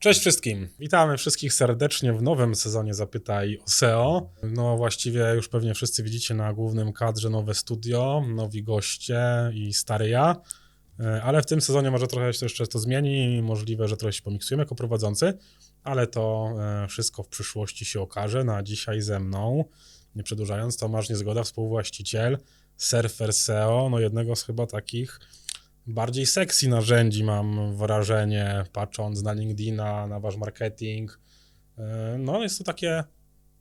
Cześć wszystkim. Witamy wszystkich serdecznie w nowym sezonie Zapytaj o SEO. No właściwie już pewnie wszyscy widzicie na głównym kadrze nowe studio, nowi goście i stary ja. E, Ale w tym sezonie może trochę się jeszcze to zmieni możliwe, że trochę się pomiksujemy jako prowadzący, ale to e, wszystko w przyszłości się okaże. Na dzisiaj ze mną, nie przedłużając, Tomasz Niezgoda, współwłaściciel, surfer SEO, no jednego z chyba takich bardziej sexy narzędzi, mam wrażenie, patrząc na LinkedIna, na wasz marketing. E, No, jest to takie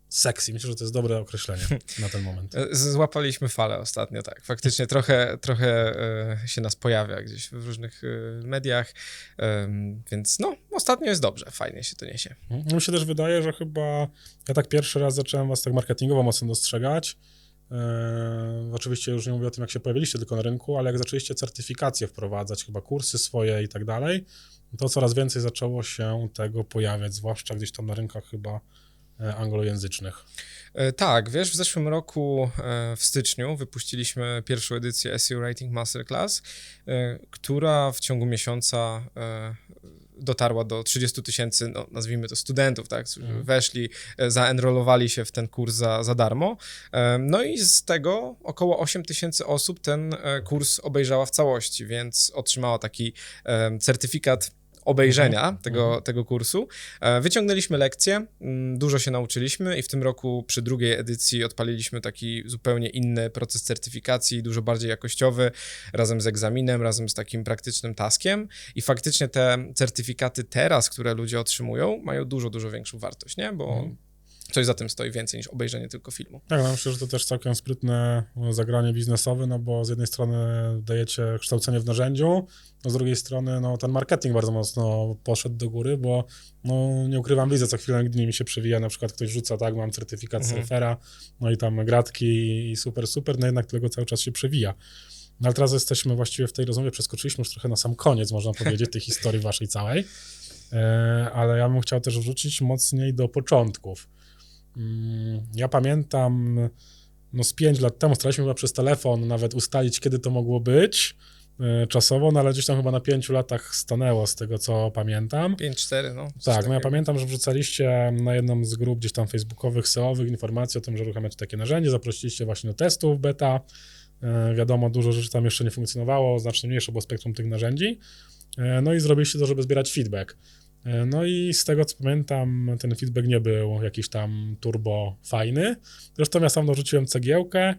sexy. Myślę, że to jest dobre określenie na ten moment. E, Złapaliśmy falę ostatnio, tak. Faktycznie trochę, trochę e, się nas pojawia gdzieś w różnych mediach, więc no, ostatnio jest dobrze, fajnie się to niesie. Mi się też wydaje, że chyba ja tak pierwszy raz zacząłem was tak marketingowo mocno dostrzegać. E, oczywiście już nie mówię o tym, jak się pojawiliście tylko na rynku, ale jak zaczęliście certyfikacje wprowadzać, chyba kursy swoje i tak dalej, to coraz więcej zaczęło się tego pojawiać, zwłaszcza gdzieś tam na rynkach chyba e, anglojęzycznych. E, Tak, wiesz, w zeszłym roku e, w styczniu wypuściliśmy pierwszą edycję SEO Writing Masterclass, która w ciągu miesiąca dotarła do 30 tysięcy, no, nazwijmy to studentów, tak, którzy Mhm. weszli, e, zaenrolowali się w ten kurs za, za darmo. No i z tego około 8 tysięcy osób ten e, kurs obejrzała w całości, więc otrzymała taki certyfikat obejrzenia Mhm. tego, Mhm. tego kursu. E, Wyciągnęliśmy lekcje, mm, dużo się nauczyliśmy i w tym roku przy drugiej edycji odpaliliśmy taki zupełnie inny proces certyfikacji, dużo bardziej jakościowy, razem z egzaminem, razem z takim praktycznym taskiem i faktycznie te certyfikaty teraz, które ludzie otrzymują, mają dużo, dużo większą wartość, nie? Bo Mhm. Coś za tym stoi więcej niż obejrzenie tylko filmu. Tak, no myślę, że to też całkiem sprytne no, zagranie biznesowe, no bo z jednej strony dajecie kształcenie w narzędziu, no z drugiej strony no, ten marketing bardzo mocno poszedł do góry, bo no, nie ukrywam, widzę co chwilę LinkedInie mi się przewija, na przykład ktoś rzuca, tak, mam certyfikat Mhm. surfera, no i tam gratki i super, super, no jednak tego cały czas się przewija. No ale teraz jesteśmy właściwie w tej rozmowie, przeskoczyliśmy już trochę na sam koniec, można powiedzieć, tej historii waszej całej, e, ale ja bym chciał też wrzucić mocniej do początków. Mm, Ja pamiętam, no z 5 lat temu staraliśmy chyba przez telefon nawet ustalić, kiedy to mogło być e, czasowo, no ale gdzieś tam chyba na 5 latach stanęło z tego, co pamiętam. 5-4, no. Tak, no ja pamiętam, że wrzucaliście na jedną z grup gdzieś tam facebookowych, SEO-owych informacji o tym, że uruchamiacie takie narzędzie, zaprosiliście właśnie do testów beta. E, wiadomo, dużo rzeczy tam jeszcze nie funkcjonowało, znacznie mniejsze było spektrum tych narzędzi. E, no i zrobiliście to, żeby zbierać feedback. E, no i z tego, co pamiętam, ten feedback nie był jakiś tam turbo fajny. Zresztą ja sam dorzuciłem cegiełkę,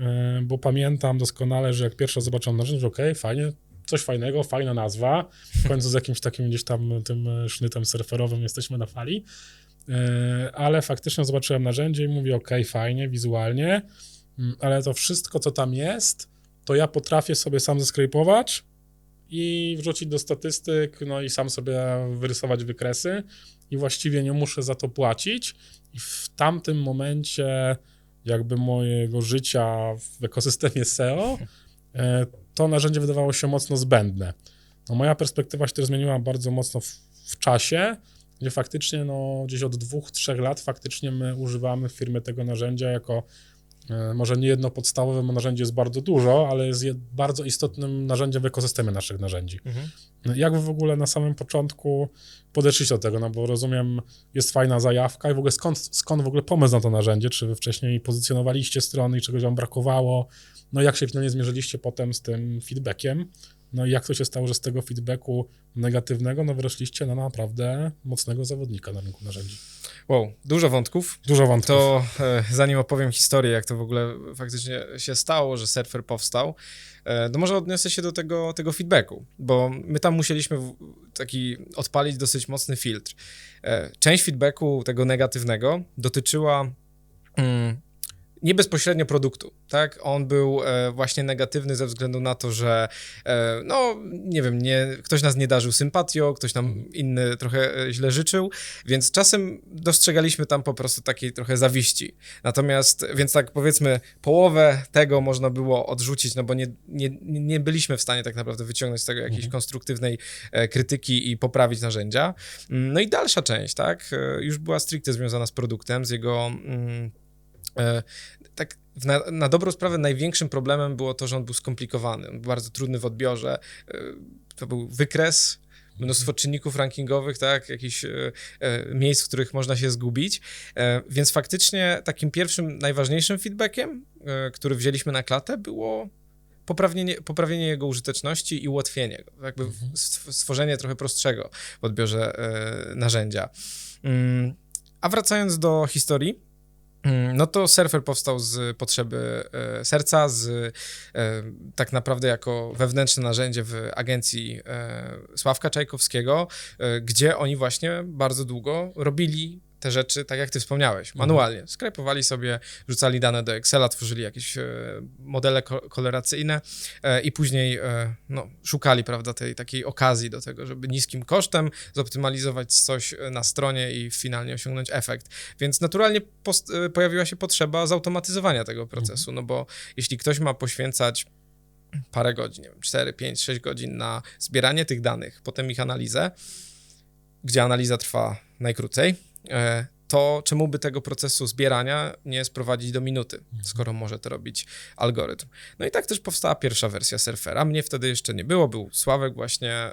e, bo pamiętam doskonale, że jak pierwsze zobaczyłem narzędzie, ok, fajnie, coś fajnego, fajna nazwa, w końcu z jakimś takim gdzieś tam tym sznytem surferowym jesteśmy na fali, E, ale faktycznie zobaczyłem narzędzie i mówię, ok, fajnie, wizualnie, mm, ale to wszystko, co tam jest, to ja potrafię sobie sam zeskrypować i wrzucić do statystyk, no i sam sobie wyrysować wykresy i właściwie nie muszę za to płacić i w tamtym momencie jakby mojego życia w ekosystemie SEO e, to narzędzie wydawało się mocno zbędne. No moja perspektywa się też zmieniła bardzo mocno w, w czasie, gdzie faktycznie no, gdzieś od dwóch, trzech lat faktycznie my używamy w firmie tego narzędzia jako może nie jedno podstawowe, bo narzędzie jest bardzo dużo, ale jest je bardzo istotnym narzędziem w ekosystemie naszych narzędzi. Mhm. No, Jak wy w ogóle na samym początku podeszliście do tego? No bo rozumiem, jest fajna zajawka i w ogóle skąd, skąd w ogóle pomysł na to narzędzie? Czy wy wcześniej pozycjonowaliście strony i czegoś wam brakowało? No jak się finalnie zmierzyliście potem z tym feedbackiem? No i jak to się stało, że z tego feedbacku negatywnego no wyrosliście na naprawdę mocnego zawodnika na rynku narzędzi? Wow, dużo wątków. Dużo wątków. To e, zanim opowiem historię, jak to w ogóle faktycznie się stało, że surfer powstał, e, to może odniosę się do tego, tego feedbacku, bo my tam musieliśmy w- taki odpalić dosyć mocny filtr. E, część feedbacku tego negatywnego dotyczyła mm, nie bezpośrednio produktu, tak? On był e, właśnie negatywny ze względu na to, że e, no, nie wiem, nie, ktoś nas nie darzył sympatią, ktoś nam inny trochę e, źle życzył, więc czasem dostrzegaliśmy tam po prostu takiej trochę zawiści. Natomiast, więc tak powiedzmy, połowę tego można było odrzucić, no bo nie, nie, nie byliśmy w stanie tak naprawdę wyciągnąć z tego jakiejś Mhm. konstruktywnej e, krytyki i poprawić narzędzia. Mm, No i dalsza część, tak, e, już była stricte związana z produktem, z jego... Mm, tak w na, na dobrą sprawę największym problemem było to, że on był skomplikowany, był bardzo trudny w odbiorze. E, To był wykres, mnóstwo czynników rankingowych, tak, jakichś e, e, miejsc, w których można się zgubić. E, więc faktycznie takim pierwszym, najważniejszym feedbackiem, e, który wzięliśmy na klatę, było poprawienie, poprawienie jego użyteczności i ułatwienie go. Jakby Mhm. stw- stworzenie trochę prostszego w odbiorze e, narzędzia. Mm, A wracając do historii, no to Surfer powstał z potrzeby e, serca, z e, tak naprawdę jako wewnętrzne narzędzie w agencji e, Sławka Czajkowskiego, gdzie oni właśnie bardzo długo robili te rzeczy, tak jak ty wspomniałeś, manualnie. Skrajpowali sobie, rzucali dane do Excela, tworzyli jakieś e, modele ko- koloracyjne e, i później e, no, szukali, prawda, tej takiej okazji do tego, żeby niskim kosztem zoptymalizować coś na stronie i finalnie osiągnąć efekt. Więc naturalnie pojawiła się potrzeba zautomatyzowania tego procesu, no bo jeśli ktoś ma poświęcać parę godzin, nie wiem, 4, 5, 6 godzin na zbieranie tych danych, potem ich analizę, gdzie analiza trwa najkrócej, to czemu by tego procesu zbierania nie sprowadzić do minuty, skoro może to robić algorytm. No i tak też powstała pierwsza wersja Surfera. Mnie wtedy jeszcze nie było, był Sławek właśnie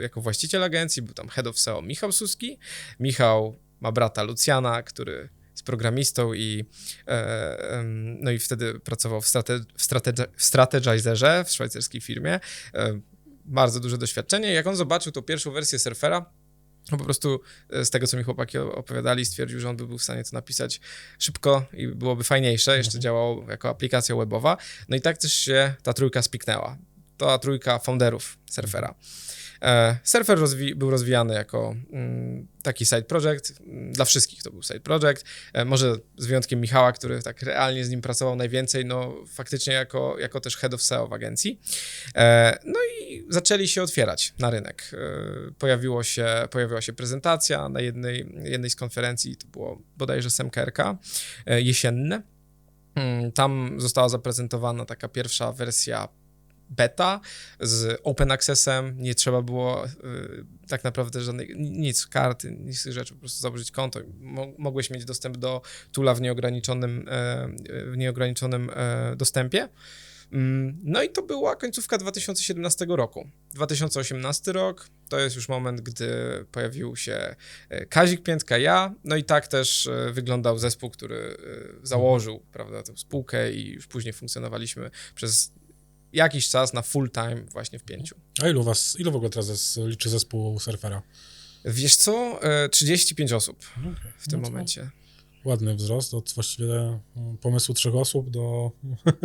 jako właściciel agencji, był tam head of SEO Michał Suski. Michał ma brata Lucjana, który jest programistą i e, no i wtedy pracował w, strate, w, strategi- w Strategizerze, w szwajcarskiej firmie. E, bardzo duże doświadczenie. Jak on zobaczył tą pierwszą wersję Surfera, po prostu e, z tego, co mi chłopaki opowiadali, stwierdził, że on by był w stanie to napisać szybko i byłoby fajniejsze, jeszcze działało jako aplikacja webowa. No i tak też się ta trójka spiknęła. Ta trójka founderów Surfera. E, Surfer rozwi- był rozwijany jako mm, taki side project. Mm, Dla wszystkich to był side project. E, może z wyjątkiem Michała, który tak realnie z nim pracował najwięcej, no faktycznie jako, jako też head of SEO w agencji. E, no i zaczęli się otwierać na rynek. Pojawiło się, pojawiła się prezentacja na jednej, jednej z konferencji, to było bodajże SMKRK, jesienne. Mm, Tam została zaprezentowana taka pierwsza wersja beta z open accessem, nie trzeba było y, tak naprawdę żadnej, nic, karty, nic tych rzeczy, po prostu założyć konto. Mo- mogłeś mieć dostęp do tula w nieograniczonym, e, w nieograniczonym e, dostępie. Mm, No i to była końcówka 2017 roku. 2018 rok to jest już moment, gdy pojawił się e, Kazik Piętka, ja, no i tak też wyglądał zespół, który założył, prawda, tę spółkę i już później funkcjonowaliśmy przez jakiś czas na full time właśnie w pięciu. A ilu was, ilu w ogóle teraz liczy zespół surfera? Wiesz co, e, 35 osób Okay. w tym momencie. Ładny wzrost od właściwie mm, pomysłu trzech osób do,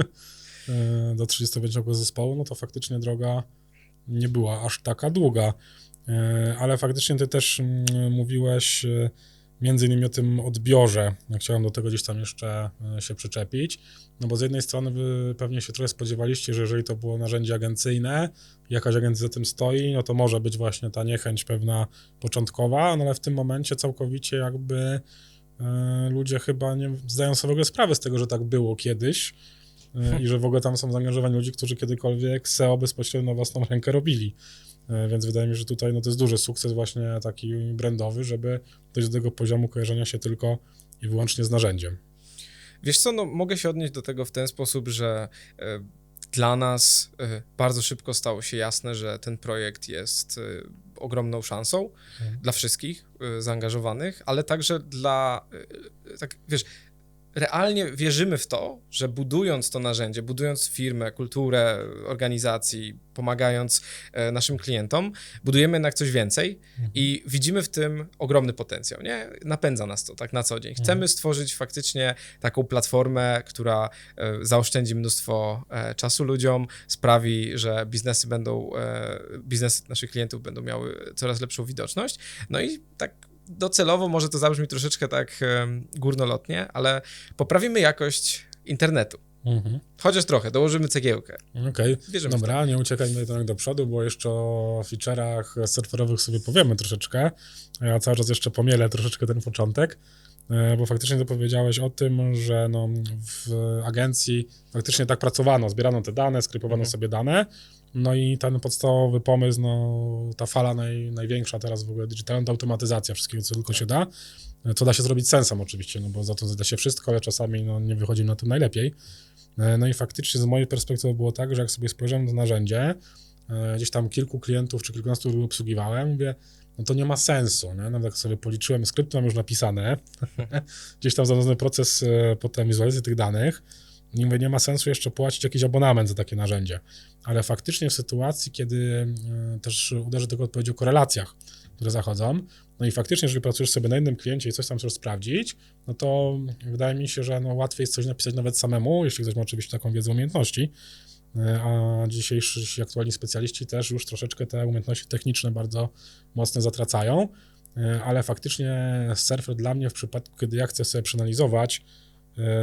e, do 35 zespołu, no to faktycznie droga nie była aż taka długa. E, Ale faktycznie ty też mm, mówiłeś e, między innymi o tym odbiorze. Chciałem do tego gdzieś tam jeszcze e, się przyczepić. No bo z jednej strony wy pewnie się trochę spodziewaliście, że jeżeli to było narzędzie agencyjne, jakaś agencja za tym stoi, no to może być właśnie ta niechęć pewna początkowa, no ale w tym momencie całkowicie jakby e, ludzie chyba nie zdają sobie w ogóle sprawy z tego, że tak było kiedyś e, i że w ogóle tam są zaangażowani ludzie, którzy kiedykolwiek SEO bezpośrednio na własną rękę robili. E, Więc wydaje mi się, że tutaj no, to jest duży sukces właśnie taki brandowy, żeby dojść do tego poziomu kojarzenia się tylko i wyłącznie z narzędziem. Wiesz co, no mogę się odnieść do tego w ten sposób, że e, dla nas e, bardzo szybko stało się jasne, że ten projekt jest ogromną szansą Mhm. dla wszystkich zaangażowanych, ale także dla, tak wiesz, realnie wierzymy w to, że budując to narzędzie, budując firmę, kulturę organizacji, pomagając e, naszym klientom, budujemy jednak coś więcej i widzimy w tym ogromny potencjał, nie? Napędza nas to tak na co dzień. Chcemy stworzyć faktycznie taką platformę, która e, zaoszczędzi mnóstwo e, czasu ludziom, sprawi, że biznesy będą, biznesy naszych klientów będą miały coraz lepszą widoczność. No i tak docelowo może to zabrzmi troszeczkę tak górnolotnie, ale poprawimy jakość internetu. Mhm. Chociaż trochę, dołożymy cegiełkę. Okej, w dobra, nie uciekajmy jednak do przodu, bo jeszcze o feature'ach surferowych sobie powiemy troszeczkę. Ja cały czas jeszcze pomielę troszeczkę ten początek, e, bo faktycznie to powiedziałeś o tym, że no, w agencji faktycznie tak pracowano, zbierano te dane, skrypowano Mhm. sobie dane, no i ten podstawowy pomysł, no ta fala naj, największa teraz w ogóle digitalna, to automatyzacja wszystkiego, co tylko się da, co da się zrobić sensem oczywiście, no bo za to da się wszystko, ale czasami no, nie wychodzi na tym najlepiej. E, No i faktycznie z mojej perspektywy było tak, że jak sobie spojrzałem na narzędzie, e, gdzieś tam kilku klientów czy kilkunastu obsługiwałem, mówię, no to nie ma sensu, nie? Nawet jak sobie policzyłem, skrypty mam już napisane, gdzieś tam zanudzony proces e, potem wizualizacji tych danych, i mówię, nie ma sensu jeszcze płacić jakiś abonament za takie narzędzie. Ale faktycznie w sytuacji, kiedy e, też uderzy tylko odpowiedź o korelacjach, które zachodzą, no i faktycznie, jeżeli pracujesz sobie na jednym kliencie i coś tam chcesz sprawdzić, no to wydaje mi się, że no łatwiej jest coś napisać nawet samemu, jeśli ktoś ma oczywiście taką wiedzę, umiejętności, E, a dzisiejsi aktualni specjaliści też już troszeczkę te umiejętności techniczne bardzo mocno zatracają, E, ale faktycznie surfer dla mnie w przypadku, kiedy ja chcę sobie przeanalizować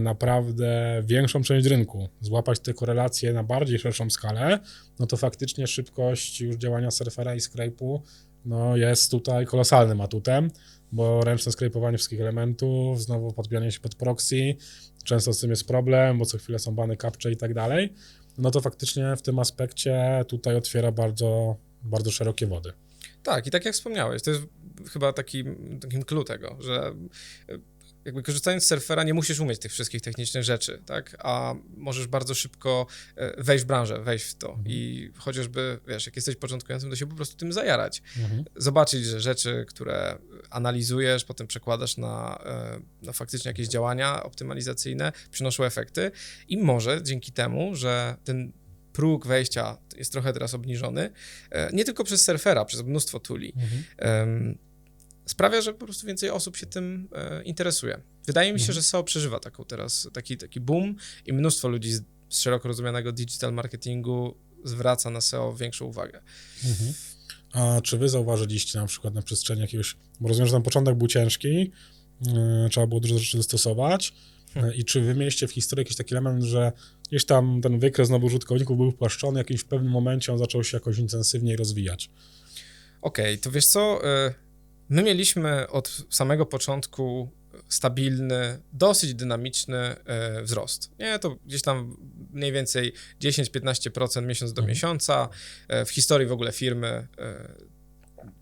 naprawdę większą część rynku, złapać te korelacje na bardziej szerszą skalę, no to faktycznie szybkość już działania surfera i scrape'u no jest tutaj kolosalnym atutem, bo ręczne skrypowanie wszystkich elementów, znowu podbijanie się pod proxy, często z tym jest problem, bo co chwilę są bany capture i tak dalej, no to faktycznie w tym aspekcie tutaj otwiera bardzo, bardzo szerokie wody. Tak, i tak jak wspomniałeś, to jest chyba taki, takim clue tego, że jakby korzystając z surfera nie musisz umieć tych wszystkich technicznych rzeczy, tak, a możesz bardzo szybko e, wejść w branżę, wejść w to. I chociażby, wiesz, jak jesteś początkującym, to się po prostu tym zajarać. Zobaczyć, że rzeczy, które analizujesz, potem przekładasz na, e, na faktycznie jakieś działania optymalizacyjne, przynoszą efekty. I może dzięki temu, że ten próg wejścia jest trochę teraz obniżony, e, nie tylko przez surfera, przez mnóstwo tuli, em, sprawia, że po prostu więcej osób się tym e, interesuje. Wydaje mi się, Mhm. że SEO przeżywa taką teraz, taki, taki boom i mnóstwo ludzi z, z szeroko rozumianego digital marketingu zwraca na SEO większą uwagę. Mhm. A czy wy zauważyliście na przykład na przestrzeni jakiegoś, bo rozumiem, że ten początek był ciężki, yy, trzeba było dużo rzeczy dostosować Hmm. yy, i czy wy mieliście w historii jakiś taki element, że gdzieś tam ten wykres nowych użytkowników był wpłaszczony, jakimś w pewnym momencie on zaczął się jakoś intensywniej rozwijać? Okej, to wiesz co, e, my mieliśmy od samego początku stabilny, dosyć dynamiczny e, wzrost. Nie, to gdzieś tam mniej więcej 10-15% miesiąc do Mhm. miesiąca. E, W historii w ogóle firmy e,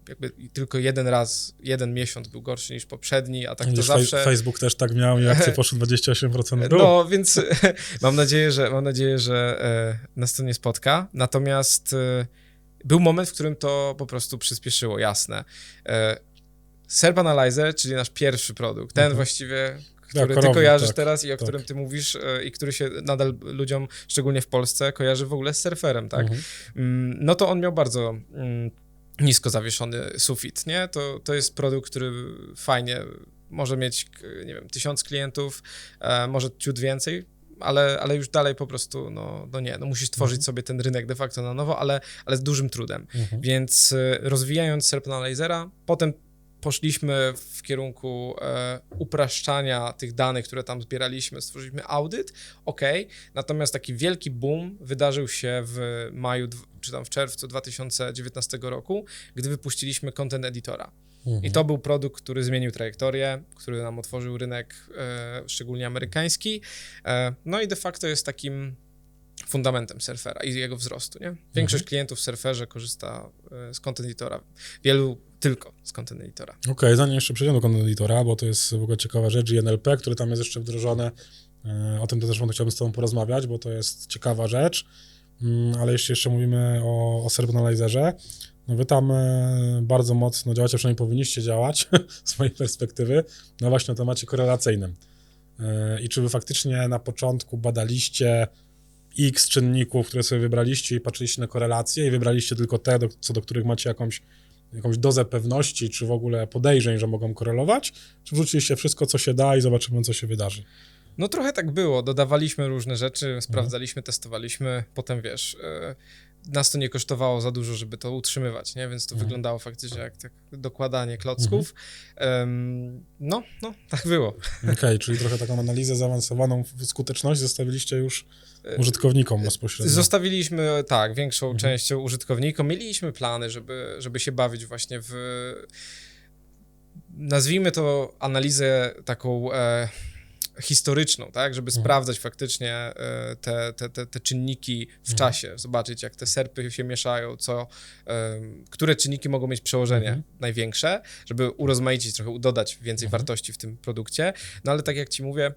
jakby tylko jeden raz, jeden miesiąc był gorszy niż poprzedni, a tak to Widzisz, zawsze... Facebook też tak miał i akcje poszły 28% w dół. No, więc mam nadzieję, że, mam nadzieję, że nas to nie spotka. Natomiast był moment, w którym to po prostu przyspieszyło, jasne. Serp Analyzer, czyli nasz pierwszy produkt, ten Mhm. właściwie, który ty korownik, kojarzysz tak, teraz i o tak. którym ty mówisz e, i który się nadal ludziom, szczególnie w Polsce, kojarzy w ogóle z surferem, tak? Mhm. Mm, no to on miał bardzo mm, nisko zawieszony sufit, nie? To, to jest produkt, który fajnie może mieć, nie wiem, tysiąc klientów, e, może ciut więcej, ale, ale już dalej po prostu, no, no nie, no musisz tworzyć Mhm. sobie ten rynek de facto na nowo, ale, ale z dużym trudem. Mhm. Więc e, rozwijając Serp Analyzera, potem poszliśmy w kierunku e, upraszczania tych danych, które tam zbieraliśmy, stworzyliśmy audyt, ok, natomiast taki wielki boom wydarzył się w maju, czy tam w czerwcu 2019 roku, gdy wypuściliśmy Content Editora. Mhm. I to był produkt, który zmienił trajektorię, który nam otworzył rynek, e, szczególnie amerykański. E, no i de facto jest takim fundamentem surfera i jego wzrostu. Nie? Większość klientów w surferze korzysta e, z Content Editora. Wielu tylko z Content Editora. Okej, zanim jeszcze przejdziemy do content editora, bo to jest w ogóle ciekawa rzecz, i NLP, które tam jest jeszcze wdrożone, o tym też chciałbym z tobą porozmawiać, bo to jest ciekawa rzecz, Mm, ale jeśli jeszcze mówimy o, o Serb Analyzerze, no wy tam e, bardzo mocno działacie, przynajmniej powinniście działać z mojej perspektywy, no właśnie na temacie korelacyjnym. E, I czy wy faktycznie na początku badaliście x czynników, które sobie wybraliście i patrzyliście na korelacje i wybraliście tylko te, do, co do których macie jakąś jakąś dozę pewności, czy w ogóle podejrzeń, że mogą korelować, czy wrzuciliście wszystko, co się da i zobaczymy, co się wydarzy. No trochę tak było. Dodawaliśmy różne rzeczy, sprawdzaliśmy, testowaliśmy. Potem wiesz, e, nas to nie kosztowało za dużo, żeby to utrzymywać, nie? Więc to Mhm. wyglądało faktycznie jak tak dokładanie klocków. Em, no, no, tak było. Okej, czyli trochę taką analizę zaawansowaną w skuteczność zostawiliście już użytkownikom bezpośrednio. Zostawiliśmy, tak, większą Mhm. część użytkownikom. Mieliśmy plany, żeby, żeby się bawić właśnie w, nazwijmy to analizę taką e, historyczną, tak, żeby Mhm. sprawdzać faktycznie e, te, te, te, te czynniki w Mhm. czasie, zobaczyć jak te serpy się mieszają, co, które czynniki mogą mieć przełożenie Mhm. największe, żeby urozmaicić, trochę dodać więcej Mhm. wartości w tym produkcie. No ale tak jak ci mówię,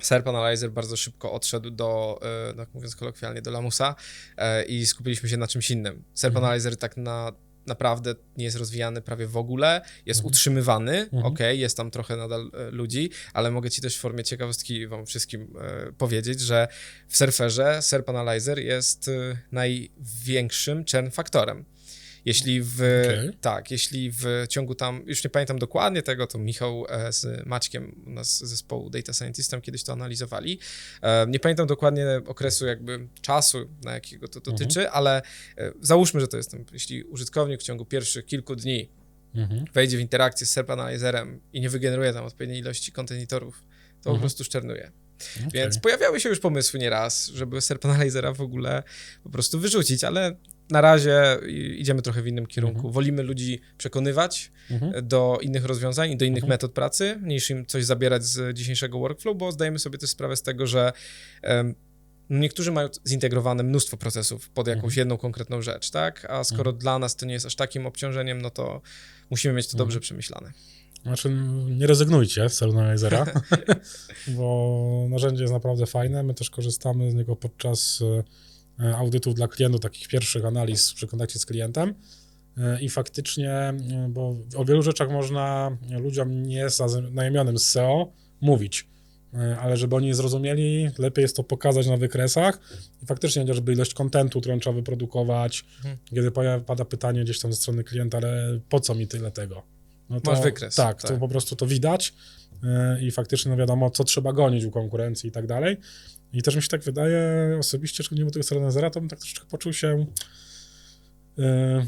SERP Analyzer bardzo szybko odszedł do, tak mówiąc kolokwialnie, do lamusa e, i skupiliśmy się na czymś innym. SERP Mhm. Analyzer tak na, naprawdę nie jest rozwijany prawie w ogóle, jest Mhm. utrzymywany, Mhm. ok, jest tam trochę nadal e, ludzi, ale mogę ci też w formie ciekawostki wam wszystkim e, powiedzieć, że w Surferze SERP Analyzer jest e, największym churn faktorem. Jeśli w, Okej. tak, jeśli w ciągu tam, już nie pamiętam dokładnie tego, to Michał e, z Maćkiem u nas z zespołu Data Scientistem kiedyś to analizowali. E, Nie pamiętam dokładnie okresu jakby czasu, na jakiego to dotyczy, ale e, załóżmy, że to jest, tam, jeśli użytkownik w ciągu pierwszych kilku dni Mhm. wejdzie w interakcję z SERP Analyzerem i nie wygeneruje tam odpowiedniej ilości kontenerów, to po Mhm. prostu szczernuje. Okej. Więc pojawiały się już pomysły nieraz, żeby SERP Analyzera w ogóle po prostu wyrzucić, ale na razie idziemy trochę w innym kierunku. Mhm. Wolimy ludzi przekonywać Mhm. do innych rozwiązań i do innych Mhm. metod pracy, niż im coś zabierać z dzisiejszego workflow, bo zdajemy sobie też sprawę z tego, że em, niektórzy mają zintegrowane mnóstwo procesów pod jakąś Mhm. jedną konkretną rzecz, tak? A skoro dla nas to nie jest aż takim obciążeniem, no to musimy mieć to Mhm. dobrze przemyślane. Znaczy, nie rezygnujcie z Analyzera, bo narzędzie jest naprawdę fajne. My też korzystamy z niego podczas e, audytów dla klientów, takich pierwszych analiz przy kontakcie z klientem. E, I faktycznie, e, bo o wielu rzeczach można ludziom nie zaznajomionym z SEO mówić, E, ale żeby oni zrozumieli, lepiej jest to pokazać na wykresach i faktycznie chociażby ilość kontentu, którą trzeba wyprodukować, Mhm. kiedy pada pytanie gdzieś tam ze strony klienta, ale po co mi tyle tego? No Masz wykres, Tak, tak. to po prostu to widać e, i faktycznie no wiadomo, co trzeba gonić u konkurencji i tak dalej. I też mi się tak wydaje osobiście, że nie było tego strony zera, to bym tak troszeczkę poczuł się e, e,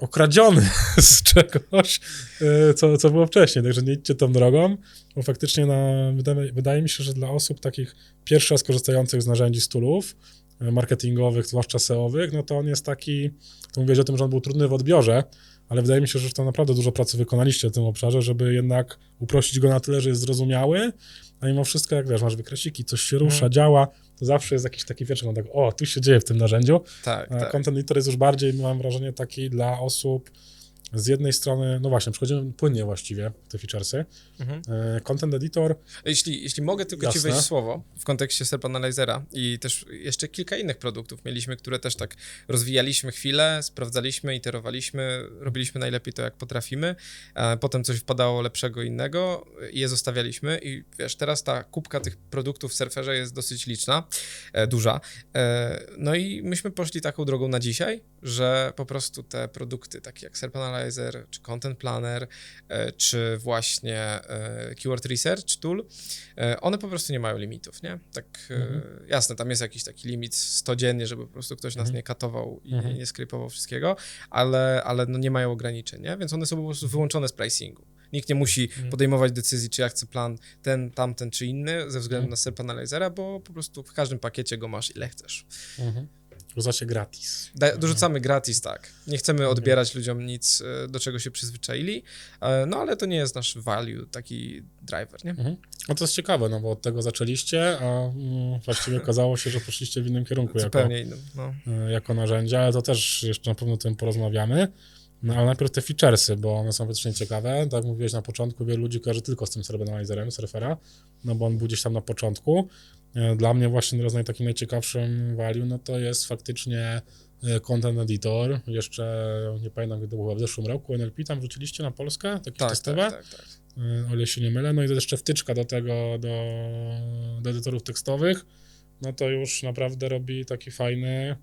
okradziony z czegoś, e, co, co było wcześniej. Także nie idźcie tą drogą, bo faktycznie na, wydaje, wydaje mi się, że dla osób takich pierwszy raz korzystających z narzędzi stulów, e, marketingowych, zwłaszcza SEO-owych, no to on jest taki, to mówiłeś o tym, że on był trudny w odbiorze, ale wydaje mi się, że tam naprawdę dużo pracy wykonaliście w tym obszarze, żeby jednak uprościć go na tyle, że jest zrozumiały, a mimo wszystko, jak wiesz, masz wykresiki, coś się rusza, Mhm. działa, to zawsze jest jakiś taki pierwszy kontakt, o, tu się dzieje w tym narzędziu, Tak, a tak. content editor jest już bardziej, mam wrażenie, taki dla osób z jednej strony, no właśnie, przechodzimy płynnie właściwie te featuresy. Mhm. E, Content editor, Jeśli, jeśli mogę tylko ci Jasne. wejść w słowo w kontekście SERP Analyzera i też jeszcze kilka innych produktów mieliśmy, które też tak rozwijaliśmy chwilę, sprawdzaliśmy, iterowaliśmy, robiliśmy najlepiej to, jak potrafimy, potem coś wpadało lepszego innego i je zostawialiśmy i wiesz, teraz ta kubka tych produktów w Surferze jest dosyć liczna, e, duża, e, no i myśmy poszli taką drogą na dzisiaj, że po prostu te produkty takie jak SERP Analyzer, czy Content Planner, e, czy właśnie e, Keyword Research Tool, e, one po prostu nie mają limitów, nie? Tak Mhm. jasne, tam jest jakiś taki limit 100 dziennie, żeby po prostu ktoś nas Mhm. nie katował i Mhm. nie, nie skrypował wszystkiego, ale, ale no nie mają ograniczeń, nie? Więc one są po prostu wyłączone z pricingu. Nikt nie musi Mhm. podejmować decyzji, czy ja chcę plan ten, tamten czy inny ze względu Mhm. na SERP Analyzera, bo po prostu w każdym pakiecie go masz ile chcesz. mhm. Rozacie gratis. Da, dorzucamy gratis, tak. Nie chcemy Mhm. odbierać ludziom nic, e, do czego się przyzwyczaili, e, no ale to nie jest nasz value, taki driver, nie? Mhm. No to jest ciekawe, no bo od tego zaczęliście, a mm, właściwie okazało się, że poszliście w innym kierunku jako, innym. No. e, jako narzędzia, ale to też jeszcze na pewno o tym porozmawiamy. No ale najpierw te featuresy, bo one są faktycznie ciekawe. Tak jak mówiłeś na początku, wielu ludzi kojarzy tylko z tym Server Analyzerem, Surfera, no bo on był gdzieś tam na początku. E, Dla mnie właśnie teraz takim najciekawszym value, no to jest faktycznie e, Content Editor. Jeszcze nie pamiętam, kiedy to było w zeszłym roku, NLP tam wrzuciliście na Polskę, takie Tak, testowe. tak, tak, tak. Y, o ile się nie mylę. No i to jeszcze wtyczka do tego, do, do edytorów tekstowych, no to już naprawdę robi taki fajny,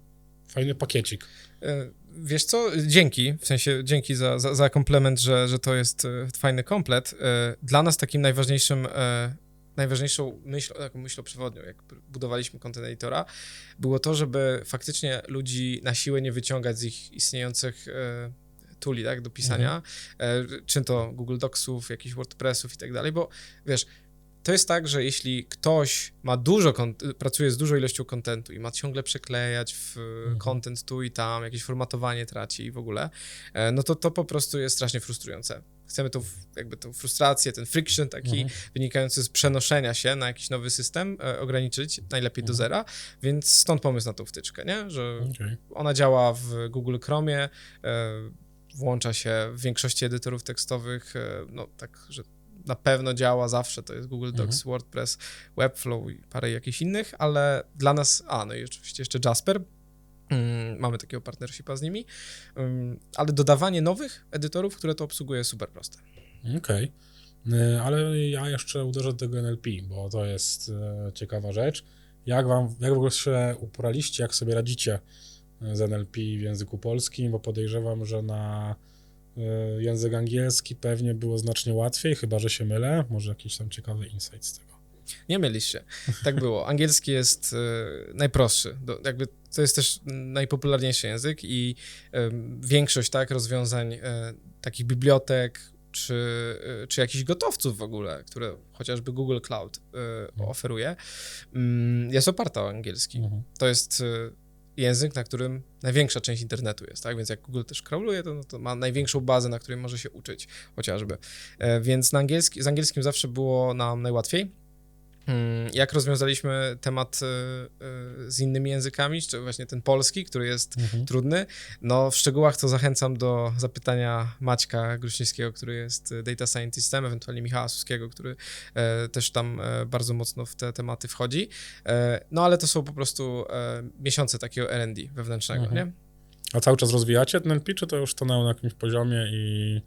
fajny pakiecik. E, Wiesz co, dzięki, w sensie dzięki za, za, za komplement, że, że to jest e, fajny komplet. E, Dla nas takim najważniejszym, e, najważniejszą myśl, taką myślą przewodnią, jak budowaliśmy content editora, było to, żeby faktycznie ludzi na siłę nie wyciągać z ich istniejących e, tuli, tak, do pisania, e, czy to Google Docsów, jakichś WordPressów i tak dalej, bo wiesz, to jest tak, że jeśli ktoś ma dużo, pracuje z dużą ilością kontentu i ma ciągle przeklejać w Mhm. content tu i tam, jakieś formatowanie traci i w ogóle, e, no to to po prostu jest strasznie frustrujące. Chcemy tą, jakby tą frustrację, ten friction taki Mhm. wynikający z przenoszenia się na jakiś nowy system e, ograniczyć, najlepiej do Mhm. zera, więc stąd pomysł na tą wtyczkę, nie? Że Okej. ona działa w Google Chromie, e, włącza się w większości edytorów tekstowych, e, no tak, że na pewno działa zawsze, to jest Google Docs, WordPress, Webflow i parę jakichś innych, ale dla nas, a no i oczywiście jeszcze Jasper, Mamy takiego partnershipa z nimi, Ym, ale dodawanie nowych edytorów, które to obsługuje, jest super proste. Okej. Y, Ale ja jeszcze uderzę do tego NLP, bo to jest e, ciekawa rzecz. Jak wam, jak w ogóle się uporaliście, jak sobie radzicie e, z NLP w języku polskim, bo podejrzewam, że na e, język angielski pewnie było znacznie łatwiej, chyba że się mylę. Może jakiś tam ciekawy insight z tego. Nie mylisz się. Tak było. Angielski jest e, najprostszy. Do, jakby to jest też najpopularniejszy język i em, większość tak rozwiązań e, takich bibliotek czy, e, czy jakichś gotowców w ogóle, które chociażby Google Cloud e, oferuje, mm, jest oparta o angielski. Mhm. To jest e, język, na którym największa część internetu jest, tak? Więc jak Google też crawluje, to, no to ma największą bazę, na której może się uczyć chociażby. E, Więc na angielski, z angielskim zawsze było nam najłatwiej. Mm, Jak rozwiązaliśmy temat e, e, z innymi językami, czy właśnie ten polski, który jest Mhm. trudny, no w szczegółach to zachęcam do zapytania Maćka Gruśnickiego, który jest e, data scientistem, ewentualnie Michała Suskiego, który też tam bardzo mocno w te tematy wchodzi. No ale to są po prostu miesiące takiego R&D wewnętrznego, Mhm. nie? A cały czas rozwijacie ten NLP, czy to już stanęło na jakimś poziomie i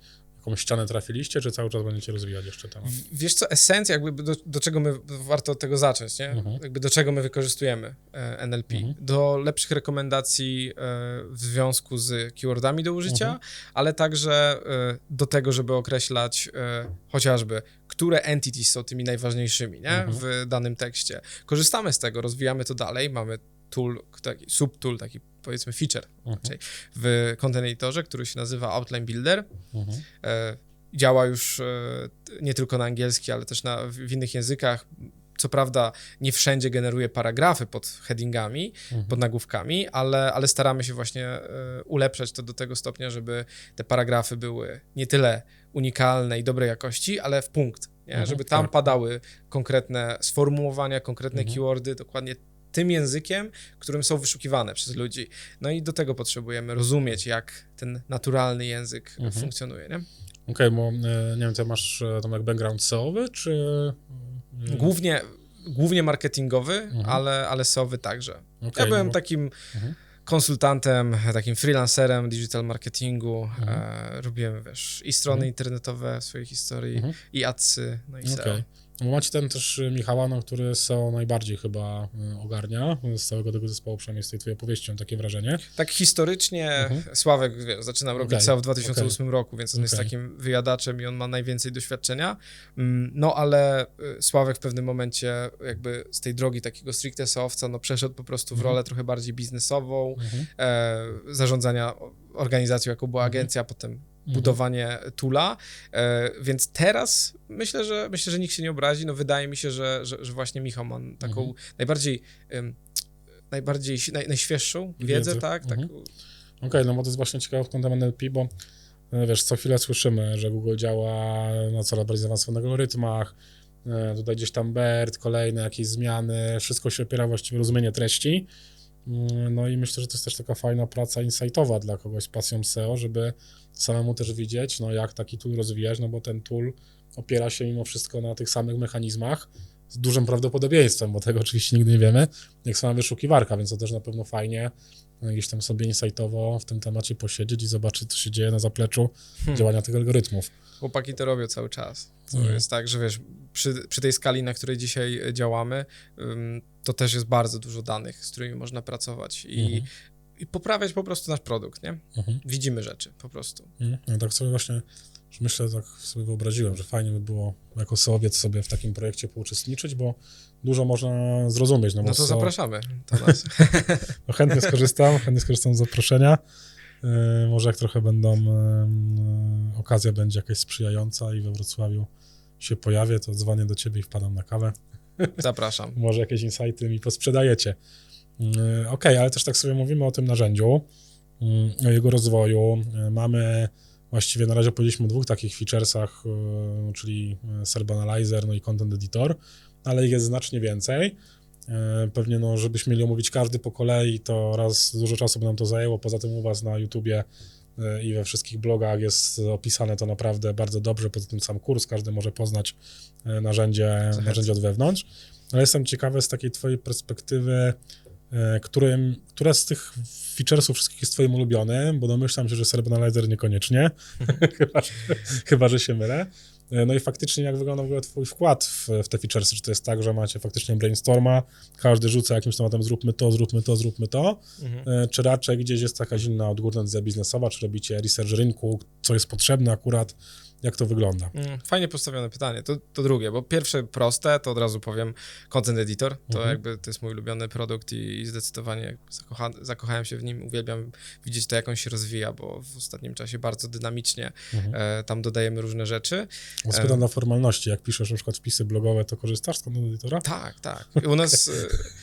jakąś ścianę trafiliście, czy cały czas będziecie rozwijać jeszcze temat? Wiesz co, esencja, jakby do, do czego my, warto od tego zacząć, nie? Mhm. Jakby do czego my wykorzystujemy e, NLP? Mhm. Do lepszych rekomendacji e, w związku z keywordami do użycia, Mhm. ale także e, do tego, żeby określać chociażby, które entities są tymi najważniejszymi, nie? Mhm. W danym tekście. Korzystamy z tego, rozwijamy to dalej, mamy tool, taki subtool, taki powiedzmy feature Mhm. raczej w Content Editorze, który się nazywa Outline Builder. Mhm. E, działa już e, nie tylko na angielski, ale też na, w, innych językach. Co prawda nie wszędzie generuje paragrafy pod headingami, Mhm. pod nagłówkami, ale, ale staramy się właśnie e, ulepszać to do tego stopnia, żeby te paragrafy były nie tyle unikalne i dobrej jakości, ale w punkt, nie? Mhm, żeby tam tak. padały konkretne sformułowania, konkretne keywordy, dokładnie tym językiem, którym są wyszukiwane przez ludzi. No i do tego potrzebujemy rozumieć, jak ten naturalny język Mhm. funkcjonuje. Nie? Okej, bo e, nie wiem, ty masz e, tam jak background SEO-owy, czy... e, Głównie, głównie marketingowy, Mhm. ale, ale SEOwy także. okej, Ja byłem bo- takim Mhm. konsultantem, takim freelancerem digital marketingu. Mhm. E, robiłem, wiesz, i strony Mhm. internetowe swojej historii, Mhm. i adsy, no i SEO. Macie ten też e, Michała, no, który SEO najbardziej chyba e, ogarnia z całego tego zespołu, przynajmniej z tej twojej opowieści, mam takie wrażenie. Tak historycznie Mhm. Sławek, wiesz, zaczynał robić SEO w 2008 roku, więc on jest Okej. takim wyjadaczem i on ma najwięcej doświadczenia. Mm, No ale y, Sławek w pewnym momencie jakby z tej drogi takiego stricte SEOwca, no przeszedł po prostu w Mhm. rolę trochę bardziej biznesową, Mhm. e, zarządzania organizacją, jaką była Mhm. agencja, potem budowanie tula, e, więc teraz myślę, że myślę, że nikt się nie obrazi, no wydaje mi się, że, że, że właśnie Michał ma taką Mhm. najbardziej najbardziej, naj, najświeższą wiedzę, tak, Mhm. tak Okej, no bo to jest właśnie ciekawe kątem NLP, bo e, wiesz, co chwilę słyszymy, że Google działa na coraz bardziej zaawansowanych algorytmach, e, tutaj gdzieś tam BERT, kolejne jakieś zmiany, wszystko się opiera właściwie rozumienie treści. Mm, No i myślę, że to jest też taka fajna praca insightowa dla kogoś z pasją SEO, żeby samemu też widzieć, no jak taki tool rozwijać, no bo ten tool opiera się mimo wszystko na tych samych mechanizmach z dużym prawdopodobieństwem, bo tego oczywiście nigdy nie wiemy, jak sama wyszukiwarka, więc to też na pewno fajnie no, gdzieś tam sobie insightowo w tym temacie posiedzieć i zobaczyć, co się dzieje na zapleczu Hmm. działania tych algorytmów. Chłopaki to robią cały czas. To Mhm. jest tak, że wiesz, przy, przy tej skali, na której dzisiaj e, działamy, to też jest bardzo dużo danych, z którymi można pracować i, Mhm. I poprawiać po prostu nasz produkt, nie? Mhm. Widzimy rzeczy po prostu. Mhm. Ja tak sobie właśnie, że myślę, tak sobie wyobraziłem, że fajnie by było jako SEOwiec sobie w takim projekcie pouczestniczyć, bo dużo można zrozumieć. No, No to zapraszamy do nas. No, chętnie skorzystam, chętnie skorzystam z zaproszenia. Yy, może jak trochę będą, yy, okazja będzie jakaś sprzyjająca i we Wrocławiu się pojawię, to dzwonię do ciebie i wpadam na kawę. Zapraszam. może jakieś insighty mi posprzedajecie. Yy, Okej, ale też tak sobie mówimy o tym narzędziu, yy, o jego rozwoju. Yy, Mamy właściwie na razie powiedzieliśmy o dwóch takich featuresach, yy, czyli Serb Analyzer, no i Content Editor, ale ich jest znacznie więcej. Pewnie, no, żebyśmy mieli omówić każdy po kolei, to raz dużo czasu by nam to zajęło. Poza tym u Was na YouTubie e, i we wszystkich blogach jest opisane to naprawdę bardzo dobrze. Poza tym sam kurs, każdy może poznać e, narzędzie, narzędzie od wewnątrz. Ale jestem ciekawy z takiej twojej perspektywy, e, którym, które z tych featuresów wszystkich jest twoim ulubionym, bo domyślam się, że Cerbanalyzer niekoniecznie, chyba, że, chyba, że się mylę. E, No i faktycznie jak wygląda w ogóle twój wkład w, w te featuresy? Czy to jest tak, że macie faktycznie brainstorma, każdy rzuca jakimś tematem zróbmy to, zróbmy to, zróbmy to, Mhm. E, czy raczej gdzieś jest jakaś inna odgórna decyzja biznesowa, czy robicie research rynku, co jest potrzebne akurat, jak to wygląda? Mm, Fajnie postawione pytanie. To, to drugie, bo pierwsze proste, to od razu powiem Content Editor. To Mhm. jakby to jest mój ulubiony produkt i, i zdecydowanie zakocha, zakochałem się w nim. Uwielbiam widzieć to, jak on się rozwija, bo w ostatnim czasie bardzo dynamicznie Mhm. e, tam dodajemy różne rzeczy. Spytam dla formalności, jak piszesz na przykład wpisy blogowe, to korzystasz z content editora? Tak, tak. U nas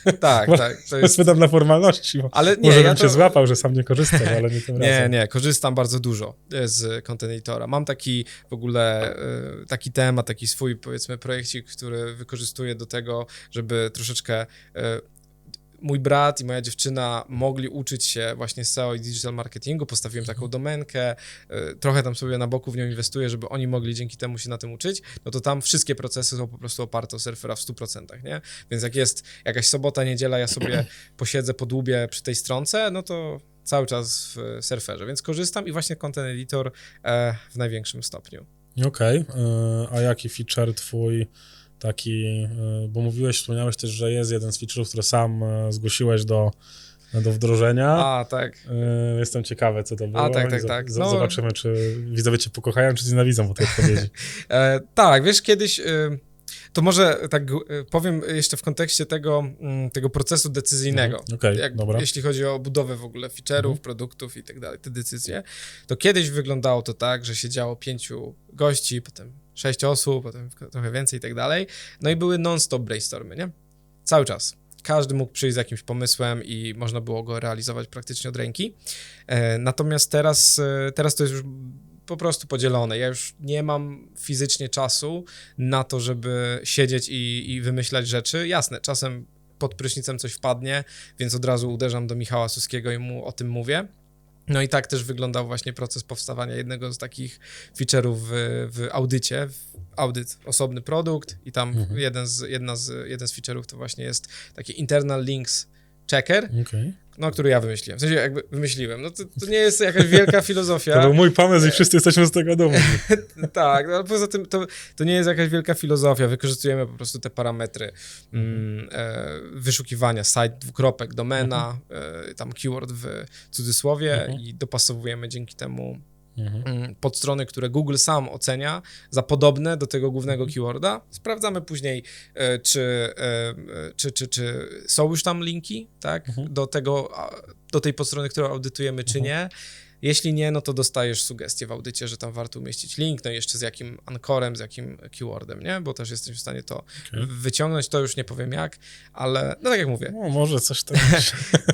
e, tak, tak. To jest. Spytam dla formalności, Ale nie, może ja bym cię to, złapał, że sam nie korzystam, ale nie tym Nie, razem. nie, korzystam bardzo dużo e, z Content Editora. Mam taki w ogóle e, taki temat, taki swój powiedzmy projekcik, który wykorzystuję do tego, żeby troszeczkę e, mój brat i moja dziewczyna mogli uczyć się właśnie SEO i digital marketingu. Postawiłem taką domenkę, e, trochę tam sobie na boku w nią inwestuję, żeby oni mogli dzięki temu się na tym uczyć. No to tam wszystkie procesy są po prostu oparte o surfera w 100%, nie? Więc jak jest jakaś sobota, niedziela, ja sobie posiedzę, podłubię przy tej stronce, no to cały czas w surferze, więc korzystam i właśnie Content Editor e, w największym stopniu. Okej, y, a jaki feature twój taki, y, bo mówiłeś, wspomniałeś też, że jest jeden z feature'ów, który sam y, zgłosiłeś do, do wdrożenia. A, tak. Y, Jestem ciekawy, co to było. tak, tak, tak. z- No. Zobaczymy, czy widzowie cię pokochają, czy cię nienawidzą po tej odpowiedzi. E, tak, wiesz, kiedyś... E, to może tak e, powiem jeszcze w kontekście tego, mm, tego procesu decyzyjnego. Mhm, Okej, Jak, dobra. Jeśli chodzi o budowę w ogóle feature'ów, Mhm. produktów i tak dalej, te decyzje, to kiedyś wyglądało to tak, że siedziało pięciu gości, potem sześć osób, potem trochę więcej i tak dalej. No i były non-stop brainstormy, nie? Cały czas. Każdy mógł przyjść z jakimś pomysłem i można było go realizować praktycznie od ręki. E, natomiast teraz, e, teraz to jest już po prostu podzielone. Ja już nie mam fizycznie czasu na to, żeby siedzieć i, i wymyślać rzeczy. Jasne, czasem pod prysznicem coś wpadnie, więc od razu uderzam do Michała Suskiego i mu o tym mówię. No i tak też wyglądał właśnie proces powstawania jednego z takich feature'ów w, w audycie. Audyt, osobny produkt i tam Mhm. jeden, z, jedna z, jeden z feature'ów to właśnie jest taki internal links checker, Okej. No, który ja wymyśliłem. W sensie jakby wymyśliłem. No to, to nie jest jakaś wielka filozofia. To był mój pomysł i wszyscy jesteśmy z tego dumni. Tak, no, ale poza tym to, to nie jest jakaś wielka filozofia. Wykorzystujemy po prostu te parametry mm, e, wyszukiwania site, dwukropek, domena, e, tam keyword w cudzysłowie Mhm. i dopasowujemy dzięki temu Mhm. mm, podstrony, które Google sam ocenia za podobne do tego głównego Mhm. keyworda. Sprawdzamy później, e, czy, e, e, czy, czy, czy są już tam linki, tak, Mhm. do tego, do tej podstrony, którą audytujemy, czy Mhm. nie. Jeśli nie, no to dostajesz sugestię w audycie, że tam warto umieścić link, no i jeszcze z jakim ankorem, z jakim keywordem, nie? Bo też jesteś w stanie to Okej. wyciągnąć, to już nie powiem jak, ale no tak jak mówię, No, może coś tam.